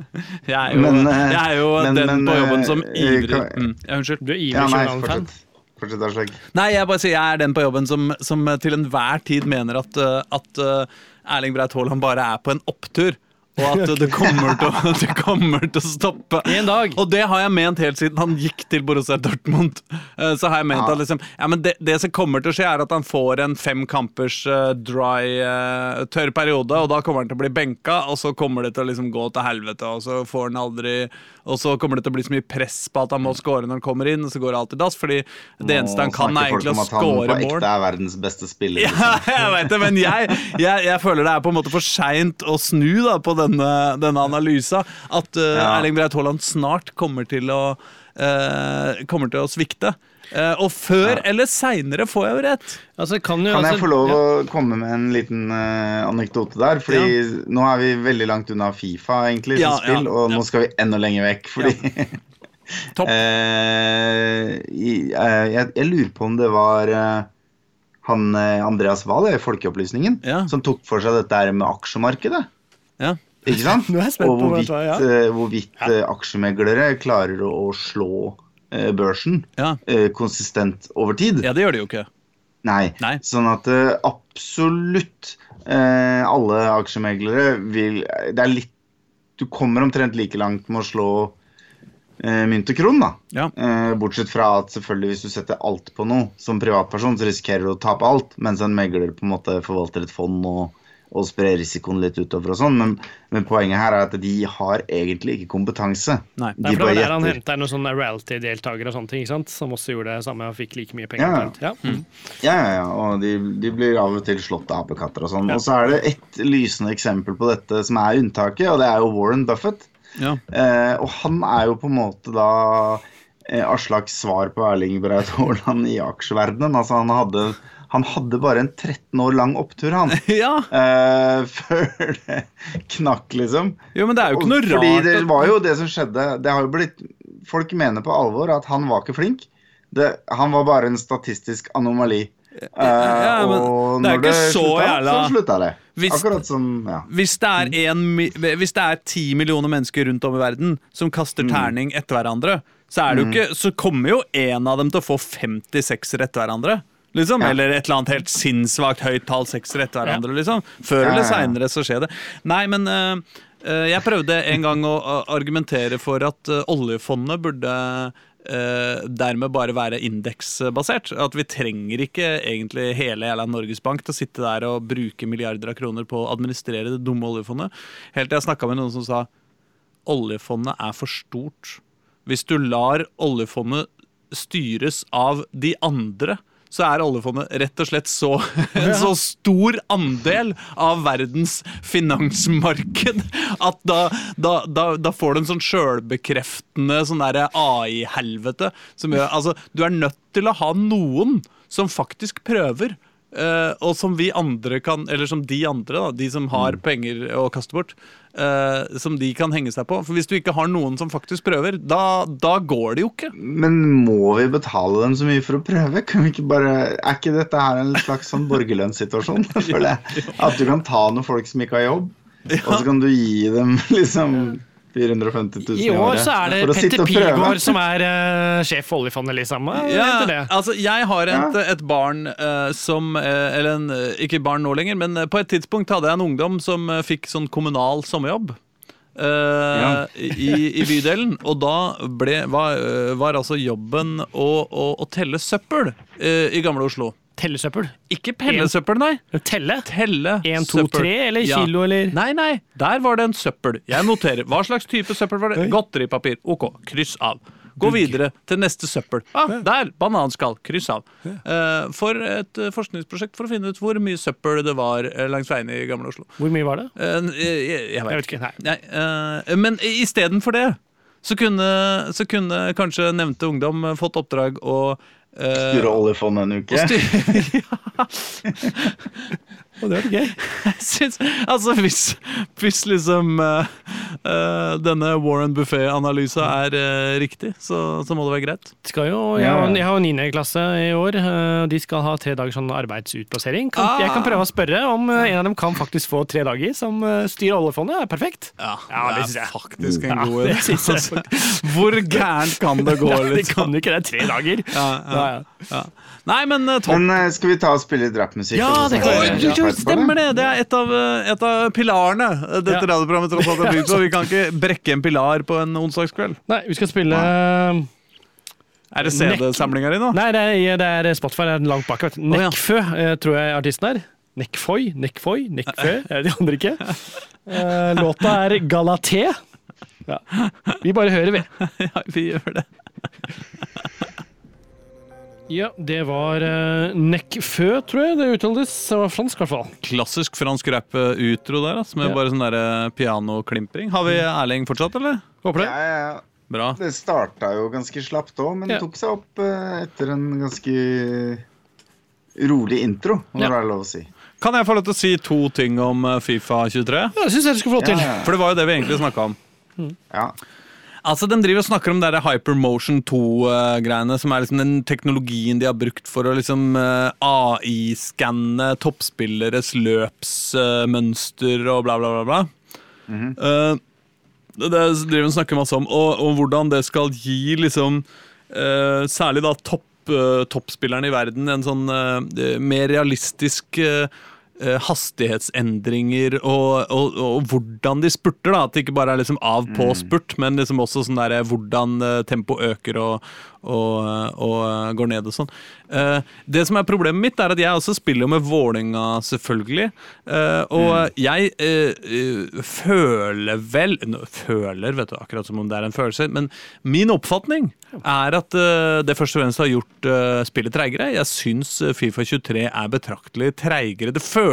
Jeg er jo, Men, eh, jeg er jo men- den men, på jobben eh, som ivrig mm, ja, Unnskyld. Du er ivrig Ja, nei, København-fan. Nei, jeg bare sier jeg er den på jobben som, som til enhver tid mener at, at Erling Breit Haaland bare er på en opptur. Og at det, kommer til å, det kommer til å stoppe. En dag. Og det har jeg ment helt siden han gikk til Borussia Dortmund. Uh, Så har jeg ment Ja. at liksom, ja, men det, det som kommer til å skje, er at han får en fem kampers uh, dry, uh, tørr periode, og da kommer han til å bli benka, og så kommer det til å liksom gå til helvete, og så får han aldri Og så kommer det til å bli så mye press på at han må score når han kommer inn, og så går det alltid dass, fordi det eneste han kan, er egentlig å score Nå snakker folk om at han på mål. ekte er verdens beste spiller. Ja, liksom. jeg vet det, men jeg, jeg, jeg føler det er på en måte for seint å snu da, på denne, denne analysa. At uh, Ja. Erling Breit Haaland snart kommer til å, uh, kommer til å svikte. Eh, og før Ja. eller seinere får jeg jo rett. Altså, kan, jo, Kan jeg altså, få lov ja. å komme med en liten uh, anekdote der? Fordi nå er vi veldig langt unna Fifa egentlig Ja, som spill, ja, og ja. nå skal vi enda lenger vekk. Fordi Topp. Uh, eh, jeg, jeg lurer på om det var uh, han Andreas Wahl i Folkeopplysningen Ja. som tok for seg dette her med aksjemarkedet. Ja. Ikke sant? Jeg og hvorvidt, ja. hvorvidt aksjemeglere klarer å, å slå børsen Ja. eh, konsistent over tid. ja, det gjør det jo ikke. Nei. Nei. Sånn at eh, absolutt eh, alle aksjemeglere vil Det er litt Du kommer omtrent like langt med å slå eh, mynt og kron, da. Ja. Eh, bortsett fra at selvfølgelig hvis du setter alt på noe som privatperson, så risikerer du å tape alt, mens en megler på en måte forvalter et fond og, og spre risikoen litt utover og sånn. Men, men poenget her er at de har egentlig ikke kompetanse. Nei. De for det var der han henta noen sånne reality-deltakere og sånne ting, ikke sant? som også gjorde det samme og fikk like mye penger. Ja. ja, Ja. Mm. Ja, ja, og de, de blir av og til slått av apekatter og sånn. Og så er det ett lysende eksempel på dette som er unntaket, og det er jo Warren Buffett. Ja. Eh, og han er jo på en måte da eh, Aslaks svar på Erling Braut Haaland i aksjeverdenen. Altså, han hadde, han hadde bare en 13 år lang opptur, han. Ja, Uh, før det knakk, liksom. jo, men det er jo ikke noe rart Fordi det var jo det som skjedde Det har jo blitt Folk mener på alvor at han var ikke flink. Det, han var bare en statistisk anomali. Uh, ja, men og det er ikke så jævla- så slutta det. Hvis- Akkurat som ja. Hvis det, en, hvis det er ti millioner mennesker rundt om i verden som kaster terning etter hverandre, så, det jo ikke, så kommer jo en av dem til å få 50 seksere etter hverandre. Liksom, Ja. Eller et eller annet helt sinnssvakt høyt tall seksere etter hverandre. Liksom. Før Ja, eller ja, ja. seinere så skjer det. Nei, men uh, jeg prøvde en gang å argumentere for at uh, oljefondet burde uh, dermed bare være indeksbasert. At vi trenger ikke egentlig hele jævla Norges Bank til å sitte der og bruke milliarder av kroner på å administrere det dumme oljefondet. Helt til jeg snakka med noen som sa oljefondet er for stort. Hvis du lar oljefondet styres av de andre, så er oljefondet rett og slett så, en så stor andel av verdens finansmarked at da, da, da, da får du en sånn sjølbekreftende sånn AI-helvete som gjør Altså, du er nødt til å ha noen som faktisk prøver. Eh, og som vi andre kan Eller som de andre, da, de som har penger å kaste bort, uh, som de kan henge seg på. For hvis du ikke har noen som faktisk prøver, da, da går det jo ikke. Men må vi betale dem så mye for å prøve? Kan vi ikke bare, er ikke dette her en slags sånn borgerlønnssituasjon? At du kan ta noen folk som ikke har jobb, og så kan du gi dem liksom 450 000 I år så er det for Petter. Pilgaard som er uh, sjef for oljefondet, liksom. Ja, altså jeg har et, et barn uh, som eh, Eller en, ikke barn nå lenger, men på et tidspunkt hadde jeg en ungdom som fikk sånn kommunal sommerjobb. Uh, Ja. i, I bydelen. Og da ble, var, var altså jobben å, å, å telle søppel uh, i gamle Oslo. Tellesøppel. Ikke pellesøppel, nei. Telle? Telle En, to, søppel. tre, eller Ja. kilo, eller Nei, nei, der var det en søppel. Jeg noterer. Hva slags type søppel var det? Godteripapir. Ok, kryss av. Gå videre til neste søppel. Ah, der! Bananskall. Kryss av. Uh, for et eh, forskningsprosjekt for å finne ut hvor mye søppel det var eh, langs veiene i Gamle Oslo. Hvor mye var det? Uh, jeg, jeg, vet. Jeg vet ikke. Nei. Nei, uh, men istedenfor det så kunne, så kunne kanskje nevnte ungdom fått oppdrag å Styre oljefondet en uke. Og det var gøy. Jeg syns Altså, hvis, hvis liksom uh, uh, denne Warren Buffet-analysa er uh, riktig, så, så må det være greit. Skal jo, jeg, har, jeg har jo 9. klasse i år. eh, De skal ha tre dager sånn arbeidsutplassering. Kan, Ah. Jeg kan prøve å spørre om en av dem kan faktisk få tre dager som styrer oljefondet. Er perfekt. Ja, Ja, det det synes er jeg. faktisk en god idé. Ja. Altså, Hvor gærent kan det gå, Ja, det liksom? kan jo ikke det. er Tre dager. Ja, ja, Ja, ja. ja. Nei, men topp. Men skal vi ta og spille litt rappmusikk? Ja, det kan vi Oi, stemmer det! Det er et av, eh, et av pilarene eh, dette Ja. radioprogrammet tross alt er bygd på. Vi kan ikke brekke en pilar på en onsdagskveld. Nei, vi skal spille Nei. Er det CD-samlinga di nå? Nei, det er, det er Spotify. Det er langt bak. vet du. Å, ja. Eh, tror jeg artisten er. Nekfoy? Nekfoy? Nekfø? Er det de andre ikke? Eh, låta er Galaté. Ja. Vi bare hører, vi. Ja, vi gjør det. Ja, det var uh, Nekfø, tror jeg det uttales. Det var fransk, i hvert fall. Klassisk fransk rap-utro der, altså, med Ja. bare sånn der, eh, pianoklimpring. Har vi Erling fortsatt, eller? Håper det. Ja, ja, ja. Bra. Det starta jo ganske slapt òg, men Ja. tok seg opp uh, etter en ganske rolig intro, om Ja. det er lov å si. Kan jeg få lov til å si to ting om eh, Fifa 23? Ja, det syns jeg du skulle få lov til. Ja, ja. For det var jo det vi egentlig snakka om. Ja. Altså, De driver og snakker om det der Hypermotion 2-greiene, som er liksom den teknologien de har brukt for å liksom eh, AI-skanne toppspilleres løpsmønster og bla, bla, bla. bla. Eh, det det driver og snakker masse om, og, og hvordan det skal gi liksom eh, Særlig da topp, toppspillerne i verden en sånn mer realistisk hastighetsendringer og, og, og hvordan de spurter. da At det ikke bare er liksom av på spurt, men liksom også sånn der, hvordan eh, tempoet øker og, og, eh, går ned og sånn. Eh, det som er Problemet mitt er at jeg også spiller med Vålinga selvfølgelig. Eh, og jeg eh, eh, føler vel Føler, vet du, akkurat som om det er en følelse. Men min oppfatning er at eh, det først og fremst har gjort eh, spillet treigere. Jeg syns eh, Fifa 23 er betraktelig treigere. Det føles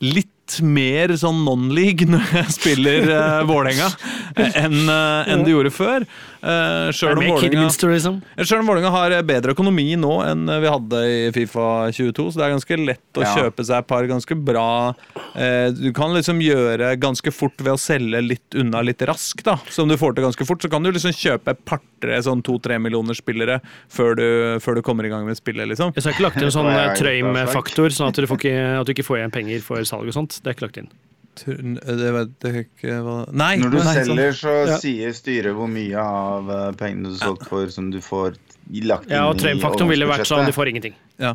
litt litt mer sånn non-league når jeg spiller uh, Vålerenga enn uh, en det gjorde før. Uh, Sjøl om Vålerenga Kidminster, liksom. om Vålerenga har bedre økonomi nå enn vi hadde i Fifa 22, så det er ganske lett å Ja. kjøpe seg et par ganske bra uh, Du kan liksom gjøre ganske fort ved å selge litt unna litt raskt, da. Som du får til ganske fort. Så kan du liksom kjøpe et par-tre sånn to-tre millioner spillere før du, før du kommer i gang med spillet, liksom. Jeg har ikke lagt inn en sånn Trøym-faktor, sånn at du, får ikke, at du ikke får igjen penger for salg og sånt. Det er ikke lagt inn. Det vet jeg ikke hva Nei! Når du nei, selger, så Ja. sier styret hvor mye av eh, pengene du solgte for, som du får lagt inn Ja, og i Trøym-faktoren ville vært sånn, du får ingenting. Ja.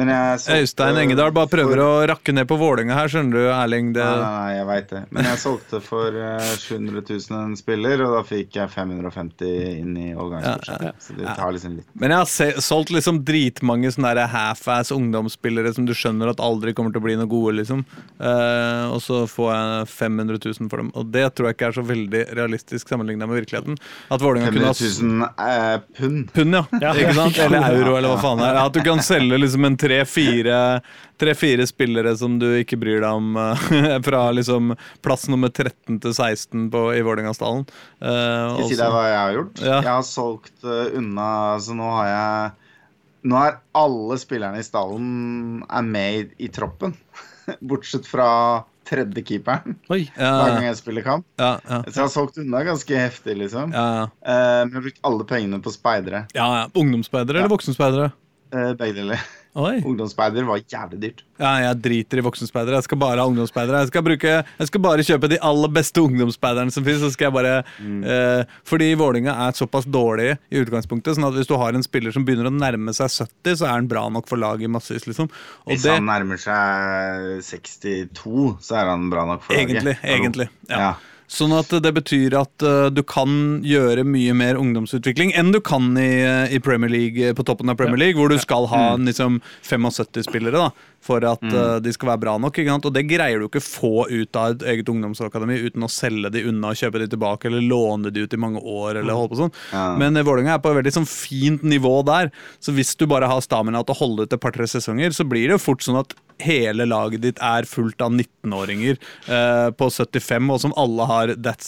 Men jeg solgte Øystein Engedal bare prøver for- å rakke ned på Vålerenga her, skjønner du, Erling. Det, Nei, nei, nei, jeg veit det. Men jeg solgte for eh, 700 000 en spiller, og da fikk jeg 550 inn i overgangsbudsjettet. Ja, ja, Så det tar liksom litt Men jeg har se, solgt liksom dritmange sånne half-ass ungdomsspillere som du skjønner at aldri kommer til å bli noe gode, liksom. Uh, og så får jeg 500 000 for dem. Og det tror jeg ikke er så veldig realistisk sammenligna med virkeligheten. At Vålerenga kunne 500 000 uh, pund. pund, ja. Ja. Ikke sant? Eller euro, eller hva faen det er. At du kan selge liksom en tre-fire tre-fire spillere som du ikke bryr deg om, eh, fra liksom plass nummer 13 til 16 på, i Vålerengastallen. Uh, Skal jeg si deg hva jeg har gjort? Ja. Jeg har solgt eh, unna Så nå har jeg Nå er alle spillerne i stallen er med i, i troppen. Bortsett fra tredje keeperen Oi. ja, hver gang jeg spiller kamp. ja, ja, Så jeg har solgt unna ganske heftig, liksom. ja, ja. Eh, men jeg har brukt alle pengene på speidere. ja, ja. Ungdomsspeidere eller voksenspeidere? Uh, Begge deler. Ungdomsspeider var jævlig dyrt. Ja, jeg driter i voksenspeidere. Jeg skal bare ha ungdomsspeidere. Jeg skal, bruke, jeg skal bare kjøpe de aller beste ungdomsspeiderne som jeg bare, eh, fordi Vålinga er såpass dårlig i utgangspunktet, sånn at hvis du har en spiller som begynner å nærme seg 70, så er han bra nok for laget i massevis, liksom. Hvis det, han nærmer seg 62, så er han bra nok for laget. egentlig, Hallo. egentlig. Ja. Ja. Sånn at det betyr at eh, du kan gjøre mye mer ungdomsutvikling enn du kan i, eh, i Premier League, eh, på toppen av Premier League, hvor du skal ha liksom 75 spillere da, for at eh, de skal være bra nok. Og det greier du ikke få ut av et eget ungdomsakademi uten å selge de unna, kjøpe de tilbake eller låne de ut i mange år. eller holde på sånn. Ja. Men Vålerenga er på et veldig sånn fint nivå der, så hvis du bare har stamina til å holde ut et par-tre sesonger, så blir det jo fort sånn at hele laget ditt er fullt av 19-åringer eh, på 75, og som alle har that,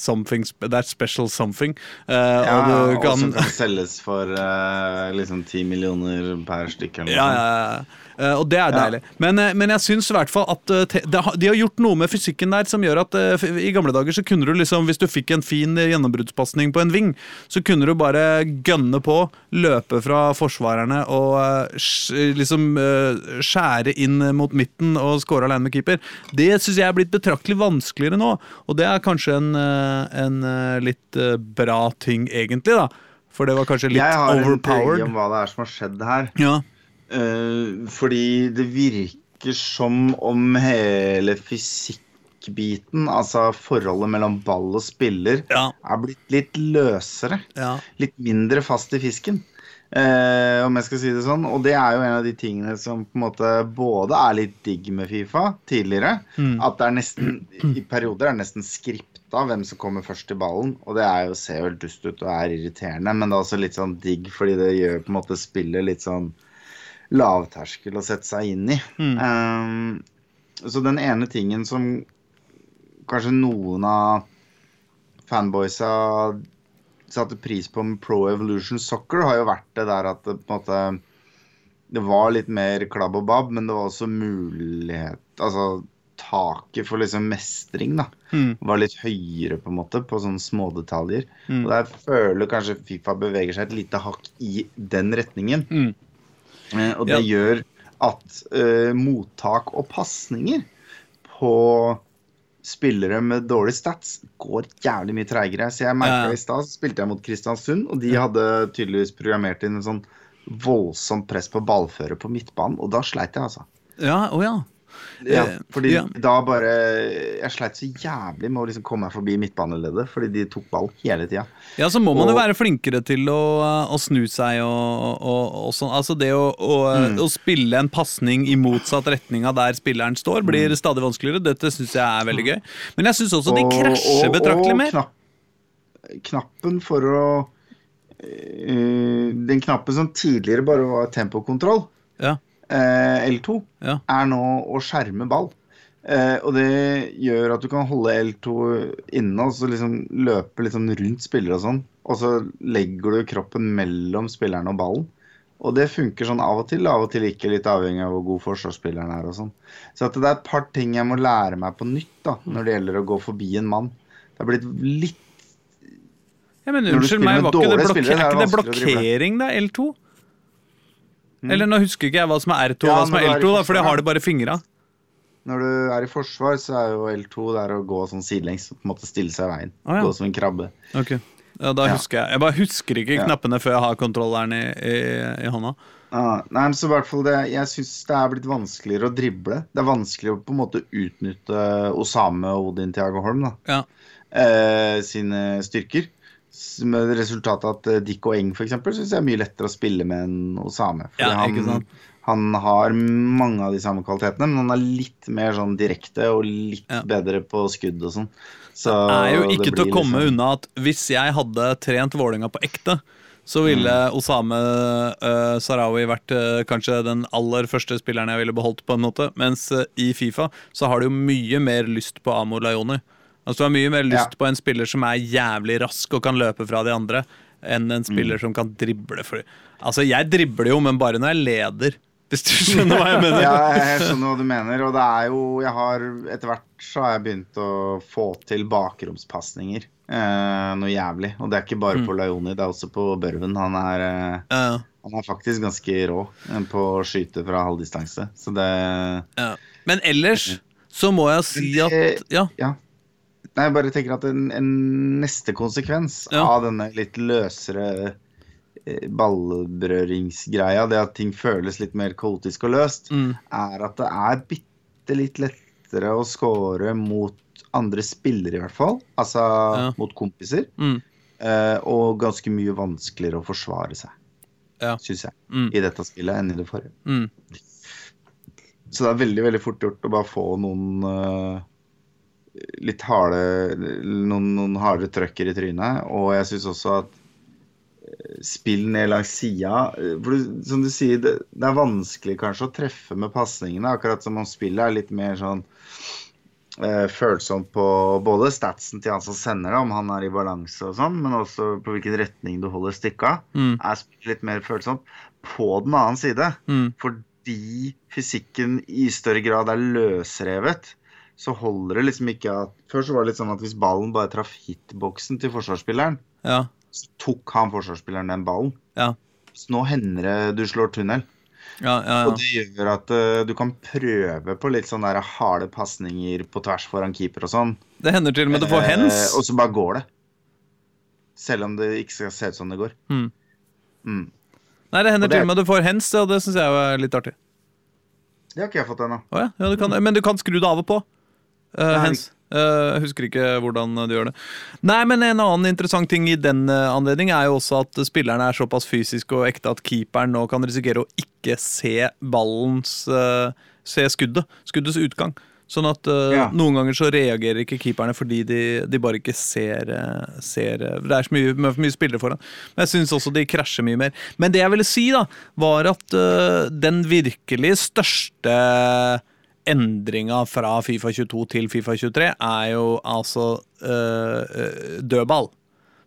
that special something. Eh, Ja, og du og som kan selges for eh, liksom 10 millioner per stykke. ja, ja, ja. Eh, og det er Ja. deilig. Men, eh, men jeg syns i hvert fall at eh, de har gjort noe med fysikken der som gjør at i gamle dager så kunne du liksom, hvis du fikk en fin gjennombruddspasning på en ving, så kunne du bare gønne på, løpe fra forsvarerne og liksom skjære inn mot midten og score alene med keeper. Det syns jeg er blitt betraktelig vanskeligere nå, og det er kanskje en, en litt bra ting, egentlig, da. For det var kanskje litt overpowered. Jeg har en teori om hva det er som har skjedd her. Ja. Eh, fordi det virker som om hele fysikkbiten, altså forholdet mellom ball og spiller, Ja. er blitt litt løsere. ja. Litt mindre fast i fisken. Eh, om jeg skal si det sånn. Og det er jo en av de tingene som på en måte både er litt digg med Fifa tidligere. Mm. At det er nesten i perioder er det nesten skripta hvem som kommer først til ballen. Og det er jo, ser jo helt dust ut og er irriterende, men det er også litt sånn digg fordi det gjør på en måte spillet litt sånn lavterskel å sette seg inn i. Mm. Um, så den ene tingen som kanskje noen av fanboysa satte pris på med Pro Evolution Soccer, har jo vært det der at det på en måte Det var litt mer klabb og babb, men det var også mulighet Altså taket for liksom mestring, da, Mm. var litt høyere, på en måte, på sånne smådetaljer. Mm. Og der føler kanskje Fifa beveger seg et lite hakk i den retningen. Mm. Eh, og det gjør at uh, mottak og pasninger på spillere med dårlige stats går jævlig mye treigere. Så jeg merka Ja. i stad så spilte jeg mot Kristiansund, og de hadde tydeligvis programmert inn en sånn voldsomt press på ballfører på midtbanen, og da sleit jeg, altså. Ja, oh ja. Ja, Eh, fordi ja. da bare Jeg sleit så jævlig med å liksom komme meg forbi midtbaneleddet, fordi de tok ball hele tida. Ja, så må man jo være flinkere til å, å snu seg og, og, og sånn. Altså det å, å, Mm. å spille en pasning i motsatt retning av der spilleren står, blir stadig vanskeligere. Dette syns jeg er veldig gøy. Men jeg syns også de krasjer betraktelig mer. Knapp, knappen for å øh, Den knappen som tidligere bare var tempokontroll, Ja, eh, L2, ja. er nå å skjerme ball. Eh, og det gjør at du kan holde L2 inne og så liksom løpe sånn rundt spillere og sånn. Og så legger du kroppen mellom spilleren og ballen. Og det funker sånn av og til, av og til ikke, litt avhengig av hvor god forsvarsspilleren er. og sånn. Så at det er et par ting jeg må lære meg på nytt da, når det gjelder å gå forbi en mann. Det har blitt litt Ja, men unnskyld meg, var ikke det, spillere, er det er ikke det blokkering, da? L2? Eller nå husker ikke jeg hva som er R2 og Ja, hva som er du er i L2, da, for jeg har det bare i fingra. Når du er i forsvar, så er jo L2 der å gå sånn sidelengs på en måte stille seg i veien. Å, ja. Gå som en krabbe. Ok. Ja, da husker jeg. Jeg bare husker ikke knappene før jeg har kontrolleren i, i, i hånda. Ah, nei, men så i hvert fall det, Jeg syns det er blitt vanskeligere å drible. Det er vanskelig å på en måte utnytte Osame og Odin Tiago Holm da. Ja. eh, sine styrker. Med resultatet at eh, Dick og Eng for eksempel, synes jeg er mye lettere å spille med enn Osame. For Ja, han, han har mange av de samme kvalitetene, men han er litt mer sånn direkte og litt Ja. bedre på skudd og sånn. Så er jo ikke til å komme liksom- unna at hvis jeg hadde trent Vålerenga på ekte, så ville Mm. Osame uh, Sarawi vært uh, kanskje den aller første spilleren jeg ville beholdt, på en måte. Mens uh, i Fifa så har du jo mye mer lyst på Amor Laioni. Altså Du har mye mer lyst Ja. på en spiller som er jævlig rask og kan løpe fra de andre, enn en spiller Mm. som kan drible. For, altså, jeg dribler jo, men bare når jeg leder. Hvis du skjønner hva jeg mener? Ja, jeg skjønner hva du mener. Og det er jo jeg har, Etter hvert så har jeg begynt å få til bakromspasninger. Eh, noe jævlig. Og det er ikke bare på Laioni, det er også på Børven. Han er, eh, Ja, han er faktisk ganske rå eh, på å skyte fra halvdistanse. Så det ja. Men ellers så må jeg si at Ja. Ja. Nei, jeg bare tenker at en, en neste konsekvens Ja. av denne litt løsere ballbrøringsgreia ballberøringsgreia, det at ting føles litt mer kaotisk og løst, Mm. er at det er bitte litt lettere å score mot andre spillere, i hvert fall. Altså Ja. mot kompiser. Mm. eh, og ganske mye vanskeligere å forsvare seg, Ja. syns jeg, Mm. i dette spillet enn i det forrige. Mm. Så det er veldig veldig fort gjort å bare få noen eh, litt harde noen, noen harde trøkker i trynet. Og jeg syns også at eh, spill ned langs sida For du, som du sier, det, det er vanskelig kanskje å treffe med pasningene. Akkurat som om spillet er litt mer sånn eh, følsomt på både statsen til han som sender det, om han er i balanse og sånn, men også på hvilken retning du holder stikka. Mm. Er litt mer følsomt. På den annen side Mm. fordi fysikken i større grad er løsrevet, så holder det liksom ikke at Før så var det litt sånn at hvis ballen bare traff hitboksen til forsvarsspilleren, Ja. så tok han forsvarsspilleren den ballen. Ja. Så nå hender det du slår tunnel. Ja, ja, Og det gjør at uh, du kan prøve på litt sånn der harde pasninger på tvers foran keeper og sånn. Det hender til og med du får Eh, og så bare går det. Selv om det ikke skal se ut som det går. Mm. Mm. Nei, det hender det- til og med du får hens, og det syns jeg er litt artig. Det har ikke jeg fått ennå. Oh, ja, ja men du kan skru det av og på. Nei. hens. Uh, husker ikke hvordan du gjør det. Nei, men En annen interessant ting i den eh, anledning er jo også at spillerne er såpass fysiske og ekte at keeperen nå kan risikere å ikke se ballens uh, Se skuddet. Skuddets utgang. Sånn at uh, Ja. noen ganger så reagerer ikke keeperne fordi de, de bare ikke ser, ser Det er så mye, for mye spillere foran. Men jeg syns også de krasjer mye mer. Men det jeg ville si, da, var at den virkelig største endringa fra Fifa 22 til Fifa 23 er jo altså eh, dødball.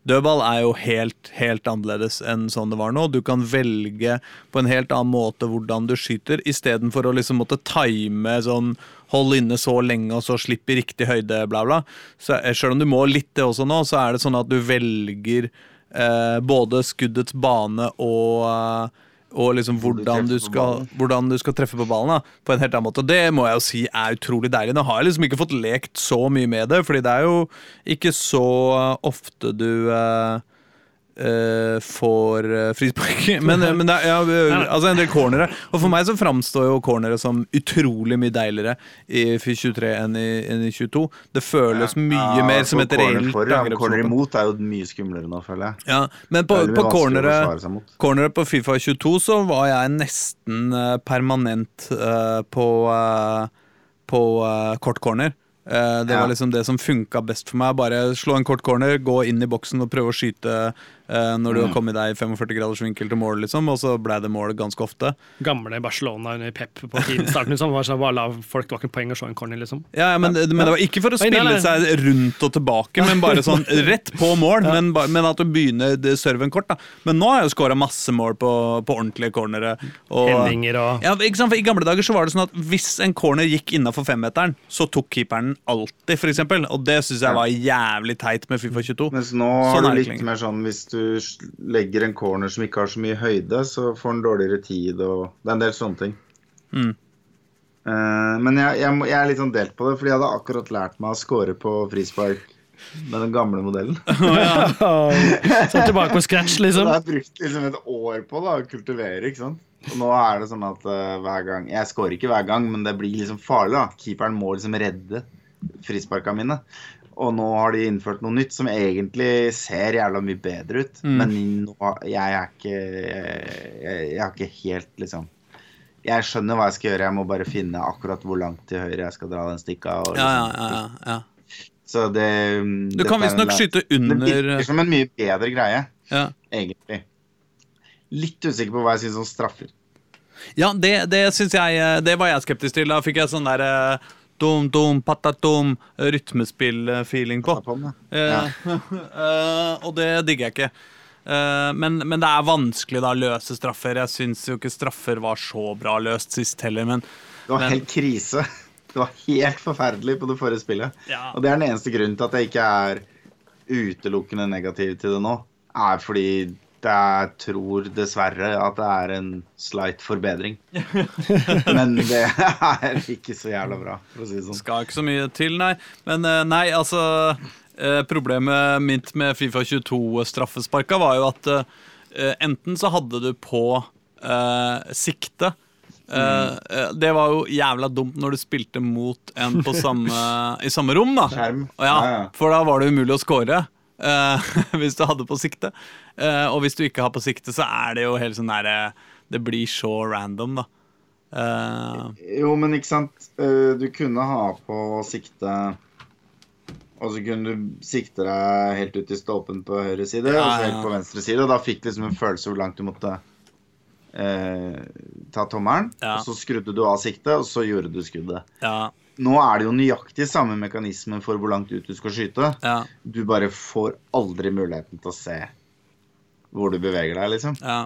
Dødball er jo helt, helt annerledes enn sånn det var nå. Du kan velge på en helt annen måte hvordan du skyter, istedenfor å liksom måtte time sånn Hold inne så lenge, og så slipp i riktig høyde, bla, bla. Så eh, selv om du må litt det også nå, så er det sånn at du velger eh, både skuddets bane og eh, og liksom hvordan du, skal, hvordan du skal treffe på ballen. da, På en helt annen måte. Og Det må jeg jo si er utrolig deilig. Nå har jeg liksom ikke fått lekt så mye med det, fordi det er jo ikke så ofte du eh, eh, får uh, frispark. Men, men det er, ja, eh, altså en del cornere. Og for meg så framstår jo cornere som utrolig mye deiligere i 23 enn i, enn i 22. Det føles mye mer som et reelt Corner imot er jo mye skumlere nå, føler jeg. Ja, men på, på cornere, cornere på Fifa 22 så var jeg nesten eh, permanent uh, på, uh, på eh, kort corner. Eh, det var liksom det som funka best for meg. Bare slå en kort corner, gå inn i boksen og prøve å skyte eh, når du har kommet deg i 45 graders vinkel til mål, liksom, og så ble det mål ganske ofte. Gamle Barcelona under Pep på tiden starten, liksom. Var sånn, bare la folk, det var ikke poeng å slå en corner, liksom. Ja, ja, men, men det var ikke for å spille nei. seg rundt og tilbake, men bare sånn rett på mål. Men, men at du begynner det- serven kort. da Men nå har jeg jo skåra masse mål på, på ordentlige cornere. og- Hendinger og Ja, ikke sant? For I gamle dager så var det sånn at hvis en corner gikk innafor femmeteren, så tok keeperen alltid, eksempel. Og det syns jeg var jævlig teit med Fifa 22. Mens nå Sånn har er du det litt mer sånn hvis du legger en corner som ikke har så mye høyde, så får den dårligere tid og Det er en del sånne ting. Mm. Uh, men jeg, jeg, jeg er litt sånn delt på det, fordi jeg hadde akkurat lært meg å score på frispark med den gamle modellen. Så tilbake på scratch, Så det liksom. har jeg brukt liksom et år på da, å kultivere. ikke sant? Og nå er det sånn at uh, hver gang Jeg scorer ikke hver gang, men det blir liksom farlig. da. Keeperen må liksom redde frisparka mine. Og nå har de innført noe nytt som egentlig ser jævla mye bedre ut. Mm. Men nå, jeg er ikke jeg, jeg, har ikke helt liksom Jeg skjønner hva jeg skal gjøre, jeg må bare finne akkurat hvor langt til høyre jeg skal dra den stikka. Og liksom. ja, ja, ja. Så det Du kan visstnok skyte under Det virker som en mye bedre greie, ja. egentlig. Litt usikker på hva jeg syns om straffer. Ja, det, det syns jeg eh, Det var jeg skeptisk til. Da fikk jeg sånn der eh, dum, dum, patatum, rytmespill-feeling på. på den, Eh, eh, og det digger jeg ikke. Eh, men, men det er vanskelig da å løse straffer. Jeg syns jo ikke straffer var så bra løst sist heller, men Det var Men- helt krise. Det var helt forferdelig på det forrige spillet. Ja. Og det er den eneste grunnen til at jeg ikke er utelukkende negativ til det nå. Er fordi jeg tror dessverre at det er en slight forbedring. Men det er ikke så jævla bra, for å si det sånn. skal ikke så mye til, nei. Men eh, nei, altså eh, Problemet mitt med Fifa 22-straffesparka var jo at eh, enten så hadde du på eh, sikte eh, eh, Det var jo jævla dumt når du spilte mot en på samme, i samme rom, da. Skjerm. Ja, Ja, ja. For da var det umulig å score. Eh, hvis du hadde på sikte. Eh, og hvis du ikke har på sikte, så er det jo helt sånn der eh, Det blir så random, da. Jo, men ikke sant. Du kunne ha på sikte Og så kunne du sikte deg helt ut i stolpen på høyre side, Ja, og så ja. helt på venstre side. Og da fikk du liksom en følelse hvor langt du måtte eh, ta tommelen. Ja. Og så skrudde du av siktet, og så gjorde du skuddet. Ja, Nå er det jo nøyaktig samme mekanisme for hvor langt ut du skal skyte. ja, Du bare får aldri muligheten til å se hvor du beveger deg, liksom. ja.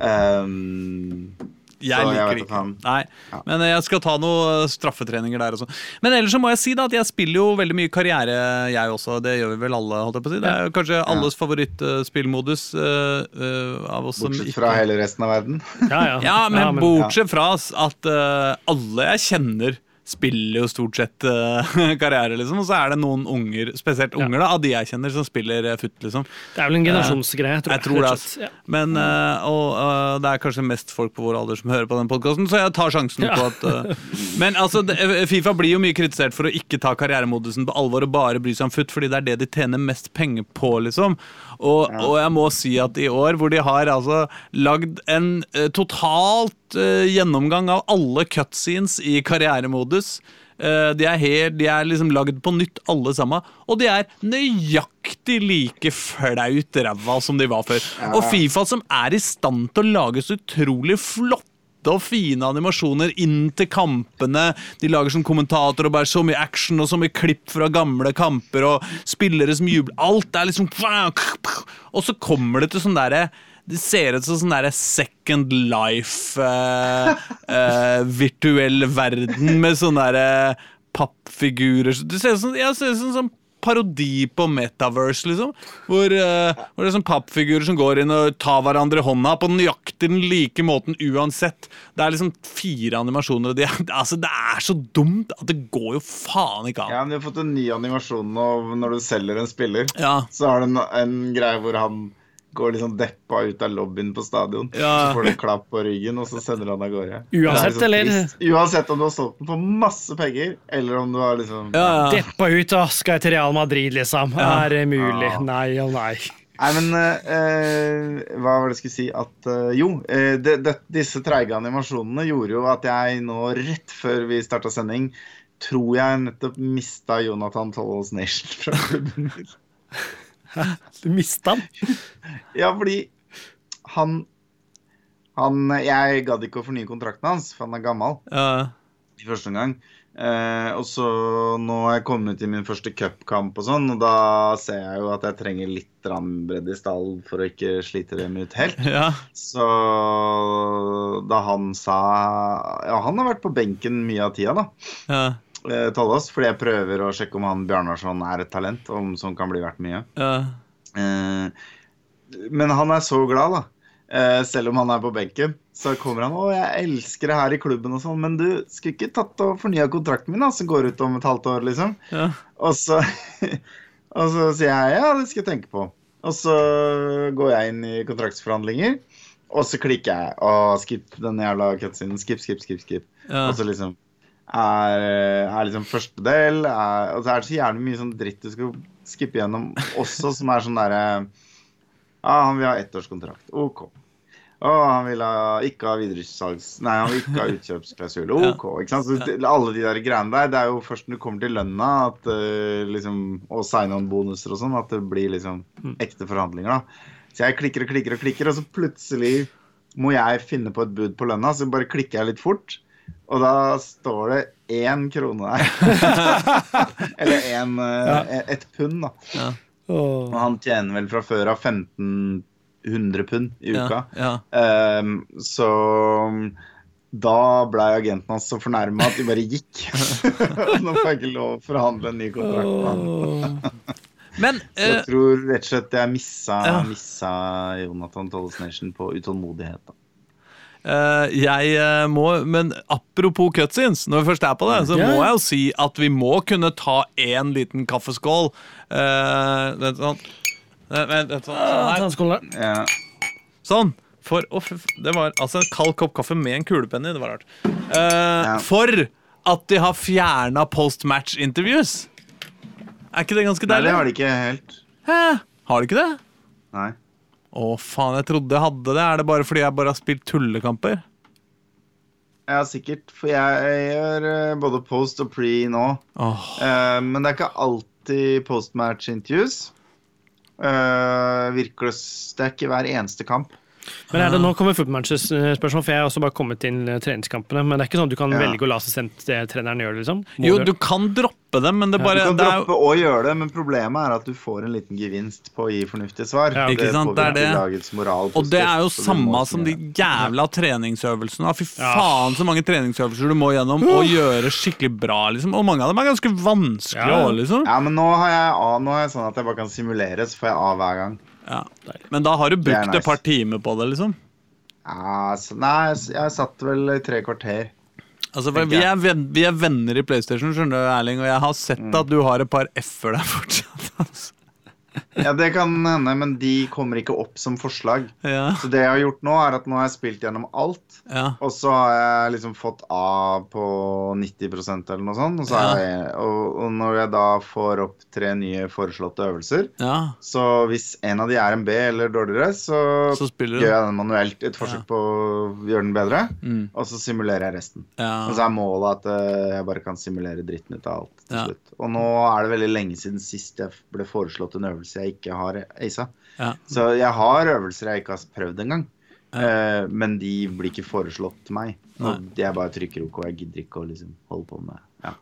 Um, Jeg liker det ikke. Nei, Ja. Men jeg skal ta noen straffetreninger der også. Men ellers så må jeg si da at jeg spiller jo veldig mye karriere, jeg også. Det gjør vi vel alle, holdt jeg på å si. Det er jo kanskje alles favorittspillmodus uh, uh, av oss som bortsett ikke fra hele resten av verden. Ja, ja. Ja, men Ja, men- bortsett fra at uh, alle jeg kjenner spiller jo stort sett uh, karriere, liksom. Og så er det noen unger, spesielt Ja. unger da, av de jeg kjenner, som spiller uh, futt, liksom. Det er vel en generasjonsgreie, tror jeg. Jeg tror det, slett. Ja. Men, uh, og uh, det er kanskje mest folk på vår alder som hører på den podkasten, så jeg tar sjansen Ja. på at Men altså, det, Fifa blir jo mye kritisert for å ikke ta karrieremodusen på alvor og bare bry seg om futt, fordi det er det de tjener mest penger på, liksom. Og, og jeg må si at i år, hvor de har altså lagd en uh, totalt uh, gjennomgang av alle cutscenes i karrieremodus Eh, de er, helt, de er liksom lagd på nytt, alle sammen. Og de er nøyaktig like flaut ræva som de var før. Og Fifa som er i stand til å lage så utrolig flotte og fine animasjoner inn til kampene. De lager som kommentator og bare så mye action og så mye klipp fra gamle kamper og spillere som jubler. Alt er liksom Og så kommer det til sånn derre det ser ut som sånn der Second Life eh, eh, Virtuell verden med sånne derre pappfigurer Det ser ut som, ja, ser ut som sånn parodi på Metaverse, liksom. Hvor, uh, hvor det er sånn pappfigurer som går inn og tar hverandre i hånda på nøyaktig den like måten uansett. Det er liksom fire animasjoner, og de, er- altså, det er så dumt at det går jo faen ikke an. Ja, men De har fått en ny animasjon nå når du selger en spiller. Ja. Så har du en, en greie hvor han går liksom deppa ut av lobbyen på stadion. Ja. Så får du en klapp på ryggen, og så sender han av gårde. Uansett, er eller? Uansett om du har solgt den for masse penger, eller om du har liksom Ja, ja. Deppa ut, og Skal jeg til Real Madrid, liksom? Er det mulig? Ja. Nei og nei. Nei, men eh, Hva var det jeg skulle si? At eh, Jo, de, det, det, disse treige animasjonene gjorde jo at jeg nå, rett før vi starta sending, tror jeg nettopp mista Jonathan Tollos Nation fra klubben min. Du mista han. Ja, fordi han Han Jeg gadd ikke å fornye kontrakten hans, for han er gammel. Ja. i første omgang. Eh, og så nå har jeg kommet i min første cupkamp og sånn, og da ser jeg jo at jeg trenger litt bredde i stall for å ikke slite dem ut helt. ja. Så da han sa Ja, han har vært på benken mye av tida, da. ja. Eh, fordi jeg prøver å sjekke om han Bjarnarsson er et talent, om som kan bli verdt mye. ja. Eh, men han er så glad, da. Eh, selv om han er på benken. Så kommer han 'Å, jeg elsker det her i klubben', og sånn. Men du skulle ikke tatt og fornya kontrakten min, da, som går ut om et halvt år, liksom? ja. Og så, og så sier jeg 'ja, det skal jeg tenke på'. Og så går jeg inn i kontraktsforhandlinger, og så klikker jeg. Og skip den jævla cutscenen. Skip, skip, skip, skip. ja. Og så liksom er, er liksom første del er, Og så er det så jævlig mye sånn dritt du skal skippe gjennom også, som er sånn derre Ja, han vil ha ettårskontrakt. OK. Å, han vil ha, ikke ha videresalgs... Nei, han vil ikke ha utkjøpsklausul. OK. ikke sant? Så alle de der greiene der, det er jo først når du kommer til lønna at uh, liksom, og sign-on-bonuser og sånn, at det blir liksom ekte forhandlinger, da. Så jeg klikker og klikker og klikker, og så plutselig må jeg finne på et bud på lønna, så bare klikker jeg litt fort. Og da står det én krone der. Eller en, ja. et pund, da. ja. Og han tjener vel fra før av 1500 pund i uka. ja. Um, så da blei agenten hans så fornærma at de bare gikk. Nå får jeg ikke lov å forhandle en ny kontrakt med han. Men Så jeg eh, tror rett og slett jeg missa, Ja. missa Jonathan Tolles Nation på utålmodighet. Da. Eh, jeg eh, må Men apropos cutscenes, når vi først er på det, så må jeg jo si at vi må kunne ta én liten kaffeskål. Uh, vent sånn. Vent, vent, sånn. Her. Ja. sånn. For oh, Det var altså en kald kopp kaffe med en kulepenn i. Det var rart. Uh, Ja. For at de har fjerna post-match-interviews. Er ikke det ganske Nei, det har de ikke helt. Hæ? Har de ikke det? Nei. Å, faen, jeg trodde jeg hadde det. Er det bare fordi jeg bare har spilt tullekamper? Ja, sikkert. For jeg gjør eh, både post og pre nå. Oh. Uh, men det er ikke alltid postmatch interviews. Uh, virker det Det er ikke hver eneste kamp. Men er det nå kommer footmatches-spørsmål, for jeg har også bare kommet til eh, treningskampene. Men det er ikke sånn at du kan Ja. velge å la assistent det treneren gjør, liksom? Må Jo, du kan droppe det, men det Ja, bare Du kan det er, droppe å gjøre det, men problemet er at du får en liten gevinst på å gi fornuftige svar. Ja, Ikke sant, det er det. lagets moral Og det er jo samme som de jævla treningsøvelsene. Fy faen så mange treningsøvelser du må gjennom og gjøre skikkelig bra, liksom. Og mange av dem er ganske vanskelige Ja. òg, liksom. Ja, men nå har jeg A, nå er jeg sånn at jeg bare kan simulere, så får jeg A hver gang. Ja. Men da har du brukt nice. et par timer på det, liksom. Ja, så, nei, jeg satt vel i tre kvarter. Altså, for vi, er venn, vi er venner i PlayStation, skjønner du, Erling, og jeg har sett Mm. at du har et par F-er der fortsatt. Altså. Ja, det kan hende, men de kommer ikke opp som forslag. Ja, Så det jeg har gjort nå, er at nå har jeg spilt gjennom alt. ja. Og så har jeg liksom fått A på 90% eller noe sånt. Og, så ja. jeg, og, og når jeg da får opp tre nye foreslåtte øvelser, ja. så hvis en av de er en B eller dårligere, så, Så gjør jeg den manuelt. Et forsøk på å gjøre den bedre. Mm. Og så simulerer jeg resten. Og så er målet at eh, jeg bare kan simulere dritten ut av alt til Ja. slutt. Og nå er det veldig lenge siden sist jeg ble foreslått en øvelse jeg ikke har aisa. Ja. Så jeg har øvelser jeg ikke har prøvd engang. Eh, men de blir ikke foreslått til meg. Jeg bare trykker OK. Jeg gidder ikke å liksom holde på med ja.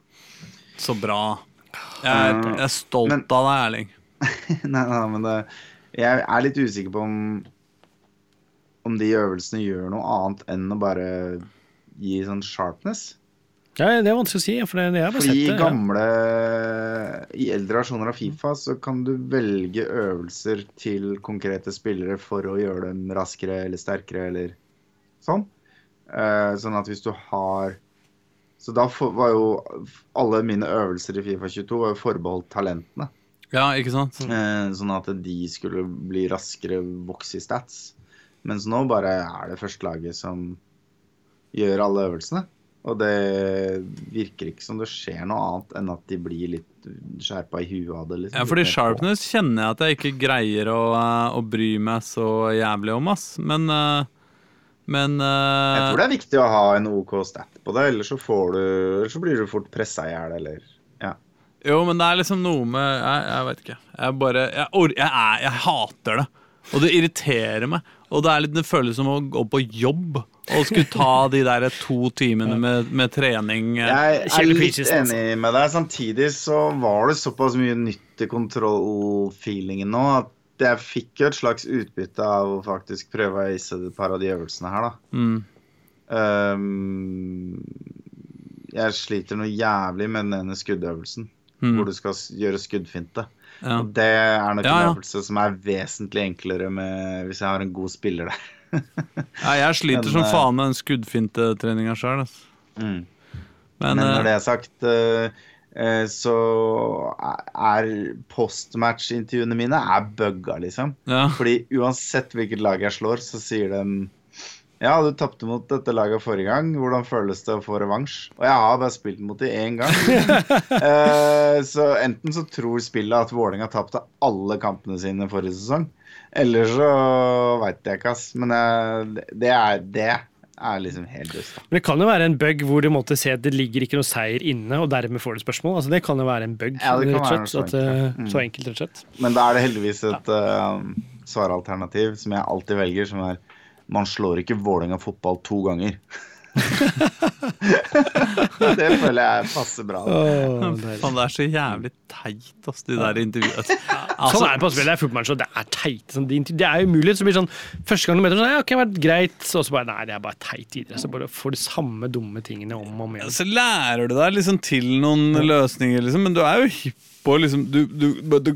Så bra. Jeg er, jeg er stolt Men- av deg, Erling. nei, nei, men det, jeg er litt usikker på om om de øvelsene gjør noe annet enn å bare gi sånn sharpness. Ja, det er vanskelig å si, for det, det jeg har Fordi i sett det. ja. gamle I eldre versjoner av Fifa så kan du velge øvelser til konkrete spillere for å gjøre dem raskere eller sterkere eller sånn. Eh, sånn at hvis du har Så da var jo alle mine øvelser i Fifa 22 var jo forbeholdt talentene. Ja, ikke sant? Eh, sånn at de skulle bli raskere vokse i stats. Mens nå bare er det førstelaget som gjør alle øvelsene. Og det virker ikke som det skjer noe annet enn at de blir litt skjerpa i huet av det. Liksom. Ja, fordi sharpness kjenner jeg at jeg ikke greier å, eh, å bry meg så jævlig om, ass. Men eh, Men eh, Jeg tror det er viktig å ha en OK stat på det, ellers så, får du, ellers så blir du fort pressa i hjel, eller ja. Jo, men det er liksom noe med Jeg, jeg vet ikke. Jeg bare jeg, jeg, jeg hater det. Og det irriterer meg. Og det, er litt, det føles som å gå på jobb og skulle ta de der to timene med, med trening. Jeg er litt enig med deg. Samtidig så var det såpass mye nytt i kontroll-feelingen nå at jeg fikk jo et slags utbytte av å faktisk prøve å ise et par av de øvelsene her, da. Mm. Um, jeg sliter noe jævlig med den ene skuddøvelsen, Mm. hvor du skal gjøre skuddfinte. Ja. Og det er nok en øvelse som er vesentlig enklere med, hvis jeg har en god spiller der. Ja, jeg sliter som eh, faen med den skuddfintetreninga sjøl. Mm. Men, Men eh, når det er sagt, eh, eh, så er postmatch-intervjuene mine er bugga, liksom. ja. Fordi uansett hvilket lag jeg slår, så sier de ja, du tapte mot dette laget forrige gang. Hvordan føles det å få revansj? Og jeg har bare spilt mot dem én gang. Eh, så enten så tror spillet at Vålerenga tapte alle kampene sine forrige sesong, eller så veit jeg ikke, ass. Men eh, det, er, det er liksom helt dust. Men det kan jo være en bug hvor du måtte se at det ligger ikke noe seier inne, og dermed får du spørsmål. Altså, det kan jo være en bug. Ja, det kan rett og være noe At, eh, enkelt. Så enkelt, rett og slett. Men da er det heldigvis et eh, svaralternativ som jeg alltid velger, som er man slår ikke Vålerenga fotball to ganger. det føler jeg passer bra. Faen, det er så jævlig teit, ass, de der intervjuene. Altså, sånn er det på spill. Det er fotballmatch, og det er teit. Sånn, det, det er umulig. Så blir det sånn, Første gang du møter sånn, ja, ok, vært greit, og så bare Nei, det er bare teit videre. Så bare får du samme dumme tingene om og om igjen. så lærer du deg liksom til noen løsninger, liksom, men du er jo hypp på liksom du, du, du,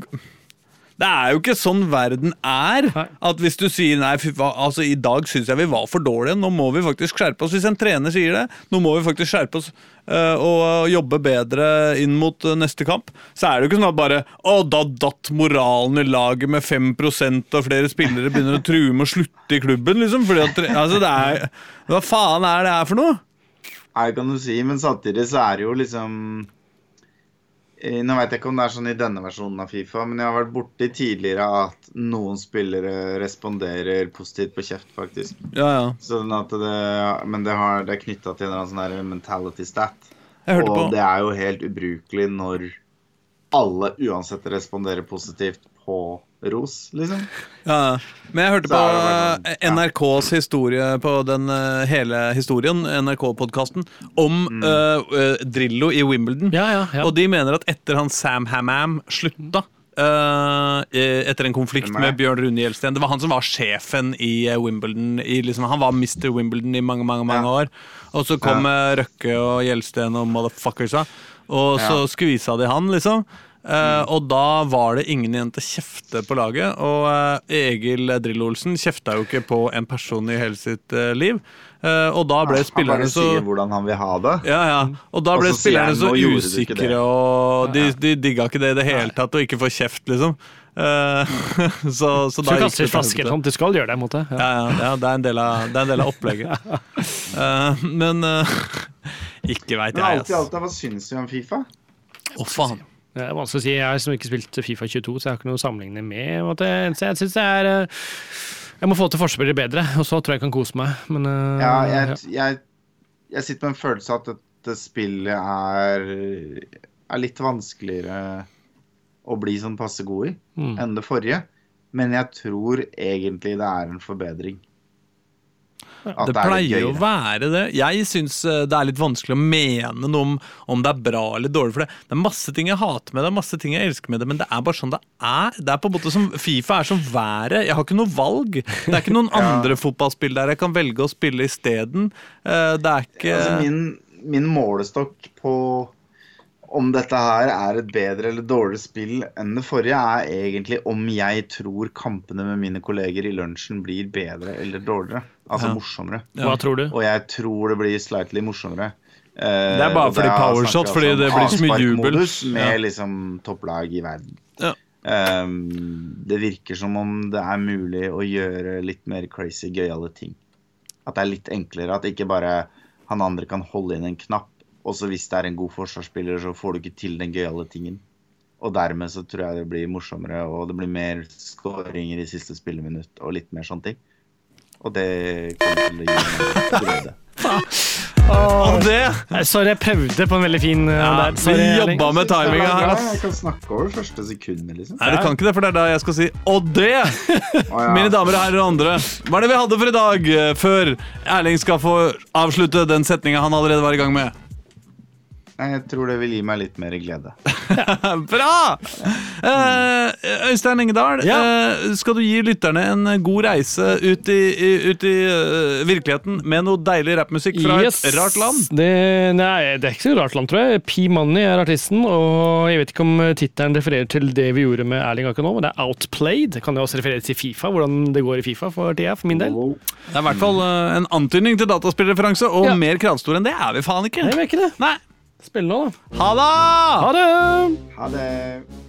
Det er jo ikke sånn verden er. Nei. At hvis du sier nei, fy hva, altså i dag syns jeg vi var for dårlige, nå må vi faktisk skjerpe oss. Hvis en trener sier det, nå må vi faktisk skjerpe oss eh, og jobbe bedre inn mot eh, neste kamp, så er det jo ikke sånn at bare å, da datt moralen i laget med 5 og flere spillere begynner å true med å slutte i klubben, liksom. Fordi at, altså, det er Hva faen er det her for noe? Nei, kan du si, men samtidig så er det jo liksom Nå vet jeg ikke om det er sånn i denne versjonen av Fifa, men jeg har vært borti tidligere at noen spillere responderer positivt på kjeft, faktisk. Ja, ja. Sånn at det, men det, har, det er knytta til en eller annen sånn mentality stat. Og på det er jo helt ubrukelig når alle uansett responderer positivt på ros, liksom. Ja, men jeg hørte på bare sånn, ja. NRKs historie på den eh, hele historien, NRK-podkasten, om eh, uh, Drillo i Wimbledon. Ja, ja, ja. Og de mener at etter han Sam Hammam slutta Uh, etter en konflikt med Bjørn Rune Gjelsten. Det var han som var sjefen i Wimbledon. I, liksom, han var Mr. Wimbledon i mange mange, mange Ja. år. Og så kom ja. Røkke og Gjelsten og motherfuckersa, og så Ja. skvisa de han, liksom. Eh, og da var det ingen igjen til å kjefte på laget. Og eh, Egil Drillo-Olsen kjefta jo ikke på en person i hele sitt eh, liv. Eh, og da ble Han spillerne bare så sier hvordan han vil ha det. ja, ja. Og da ble så spillerne så «Nå gjorde du ikke det». usikre, og de, de digga ikke det i det hele tatt, og ikke få kjeft, liksom. Eh, så, så da du gikk det flasker sånn. Du skal gjøre det, mot måte. Ja. Ja, ja, ja, det er en del av, det er en del av opplegget. Eh, men ikke veit jeg Men alt i alt, hva syns du om Fifa? Å, faen. Det er vanskelig å si. Jeg har liksom ikke spilt Fifa 22, så jeg har ikke noe å sammenligne med. jeg- synes det er eh, Jeg må få til forspillet bedre, og så tror jeg jeg kan kose meg. Men eh, Ja, jeg, jeg, jeg sitter med en følelse av at dette spillet er, er litt vanskeligere å bli sånn passe god i Mm. enn det forrige. Men jeg tror egentlig det er en forbedring. At Det det pleier jo å være det. Jeg syns eh, det er litt vanskelig å mene noe om om det er bra eller dårlig. For det, det er masse ting jeg hater med det, masse ting jeg elsker med det, men det er bare sånn det er. Det er på en måte som Fifa er som været. Jeg har ikke noe valg. Det er ikke noen andre fotballspill der jeg kan velge å spille isteden. Eh, Det er ikke Altså, min, min målestokk på om dette her er et bedre eller dårligere spill enn det forrige, er egentlig om jeg tror kampene med mine kolleger i lunsjen blir bedre eller dårligere. Altså Ja. morsommere. Hva tror du? Og jeg tror det blir slightly morsommere. Eh, Det er bare fordi powershot, fordi altså det blir så mye jubel. Med liksom topplag i verden. Ja. Um, det virker som om det er mulig å gjøre litt mer crazy, gøyale ting. At det er litt enklere. At ikke bare han andre kan holde inn en knapp, og så hvis det er en god forsvarsspiller, så får du ikke til den gøyale tingen. Og dermed så tror jeg det blir morsommere, og det blir mer skåringer i siste spilleminutt og litt mer sånne ting. Og det kommer til å gi meg glede. Og det Sorry, jeg prøvde på en veldig fin uh, ja, der. Sorry, vi jobba med timinga her. Jeg kan snakke over første sekundet, liksom. Nei, du kan ikke det, for det er da jeg skal si Og det, Oh, ja. mine damer og herrer og andre, hva er det vi hadde for i dag, eh, før Erling skal få avslutte den setninga han allerede var i gang med? Nei, Jeg tror det vil gi meg litt mer glede. Bra! Uh, Øystein Engedal, Ja. uh, skal du gi lytterne en god reise ut i, i, ut i uh, virkeligheten med noe deilig rappmusikk fra Yes. et rart land? Det, nei, det er ikke så rart land, tror jeg. P Money er artisten, og jeg vet ikke om tittelen refererer til det vi gjorde med Erling akkurat nå, men det er Outplayed. Det kan jo også referere til Fifa, hvordan det går i Fifa for tida, for min del. Det er i hvert fall en antydning til dataspillreferanse, og Ja. mer kravstor enn det er vi faen ikke. Nei, jeg vet ikke det. Nei. Spill nå, da. Ha det! Ha det! Ha det.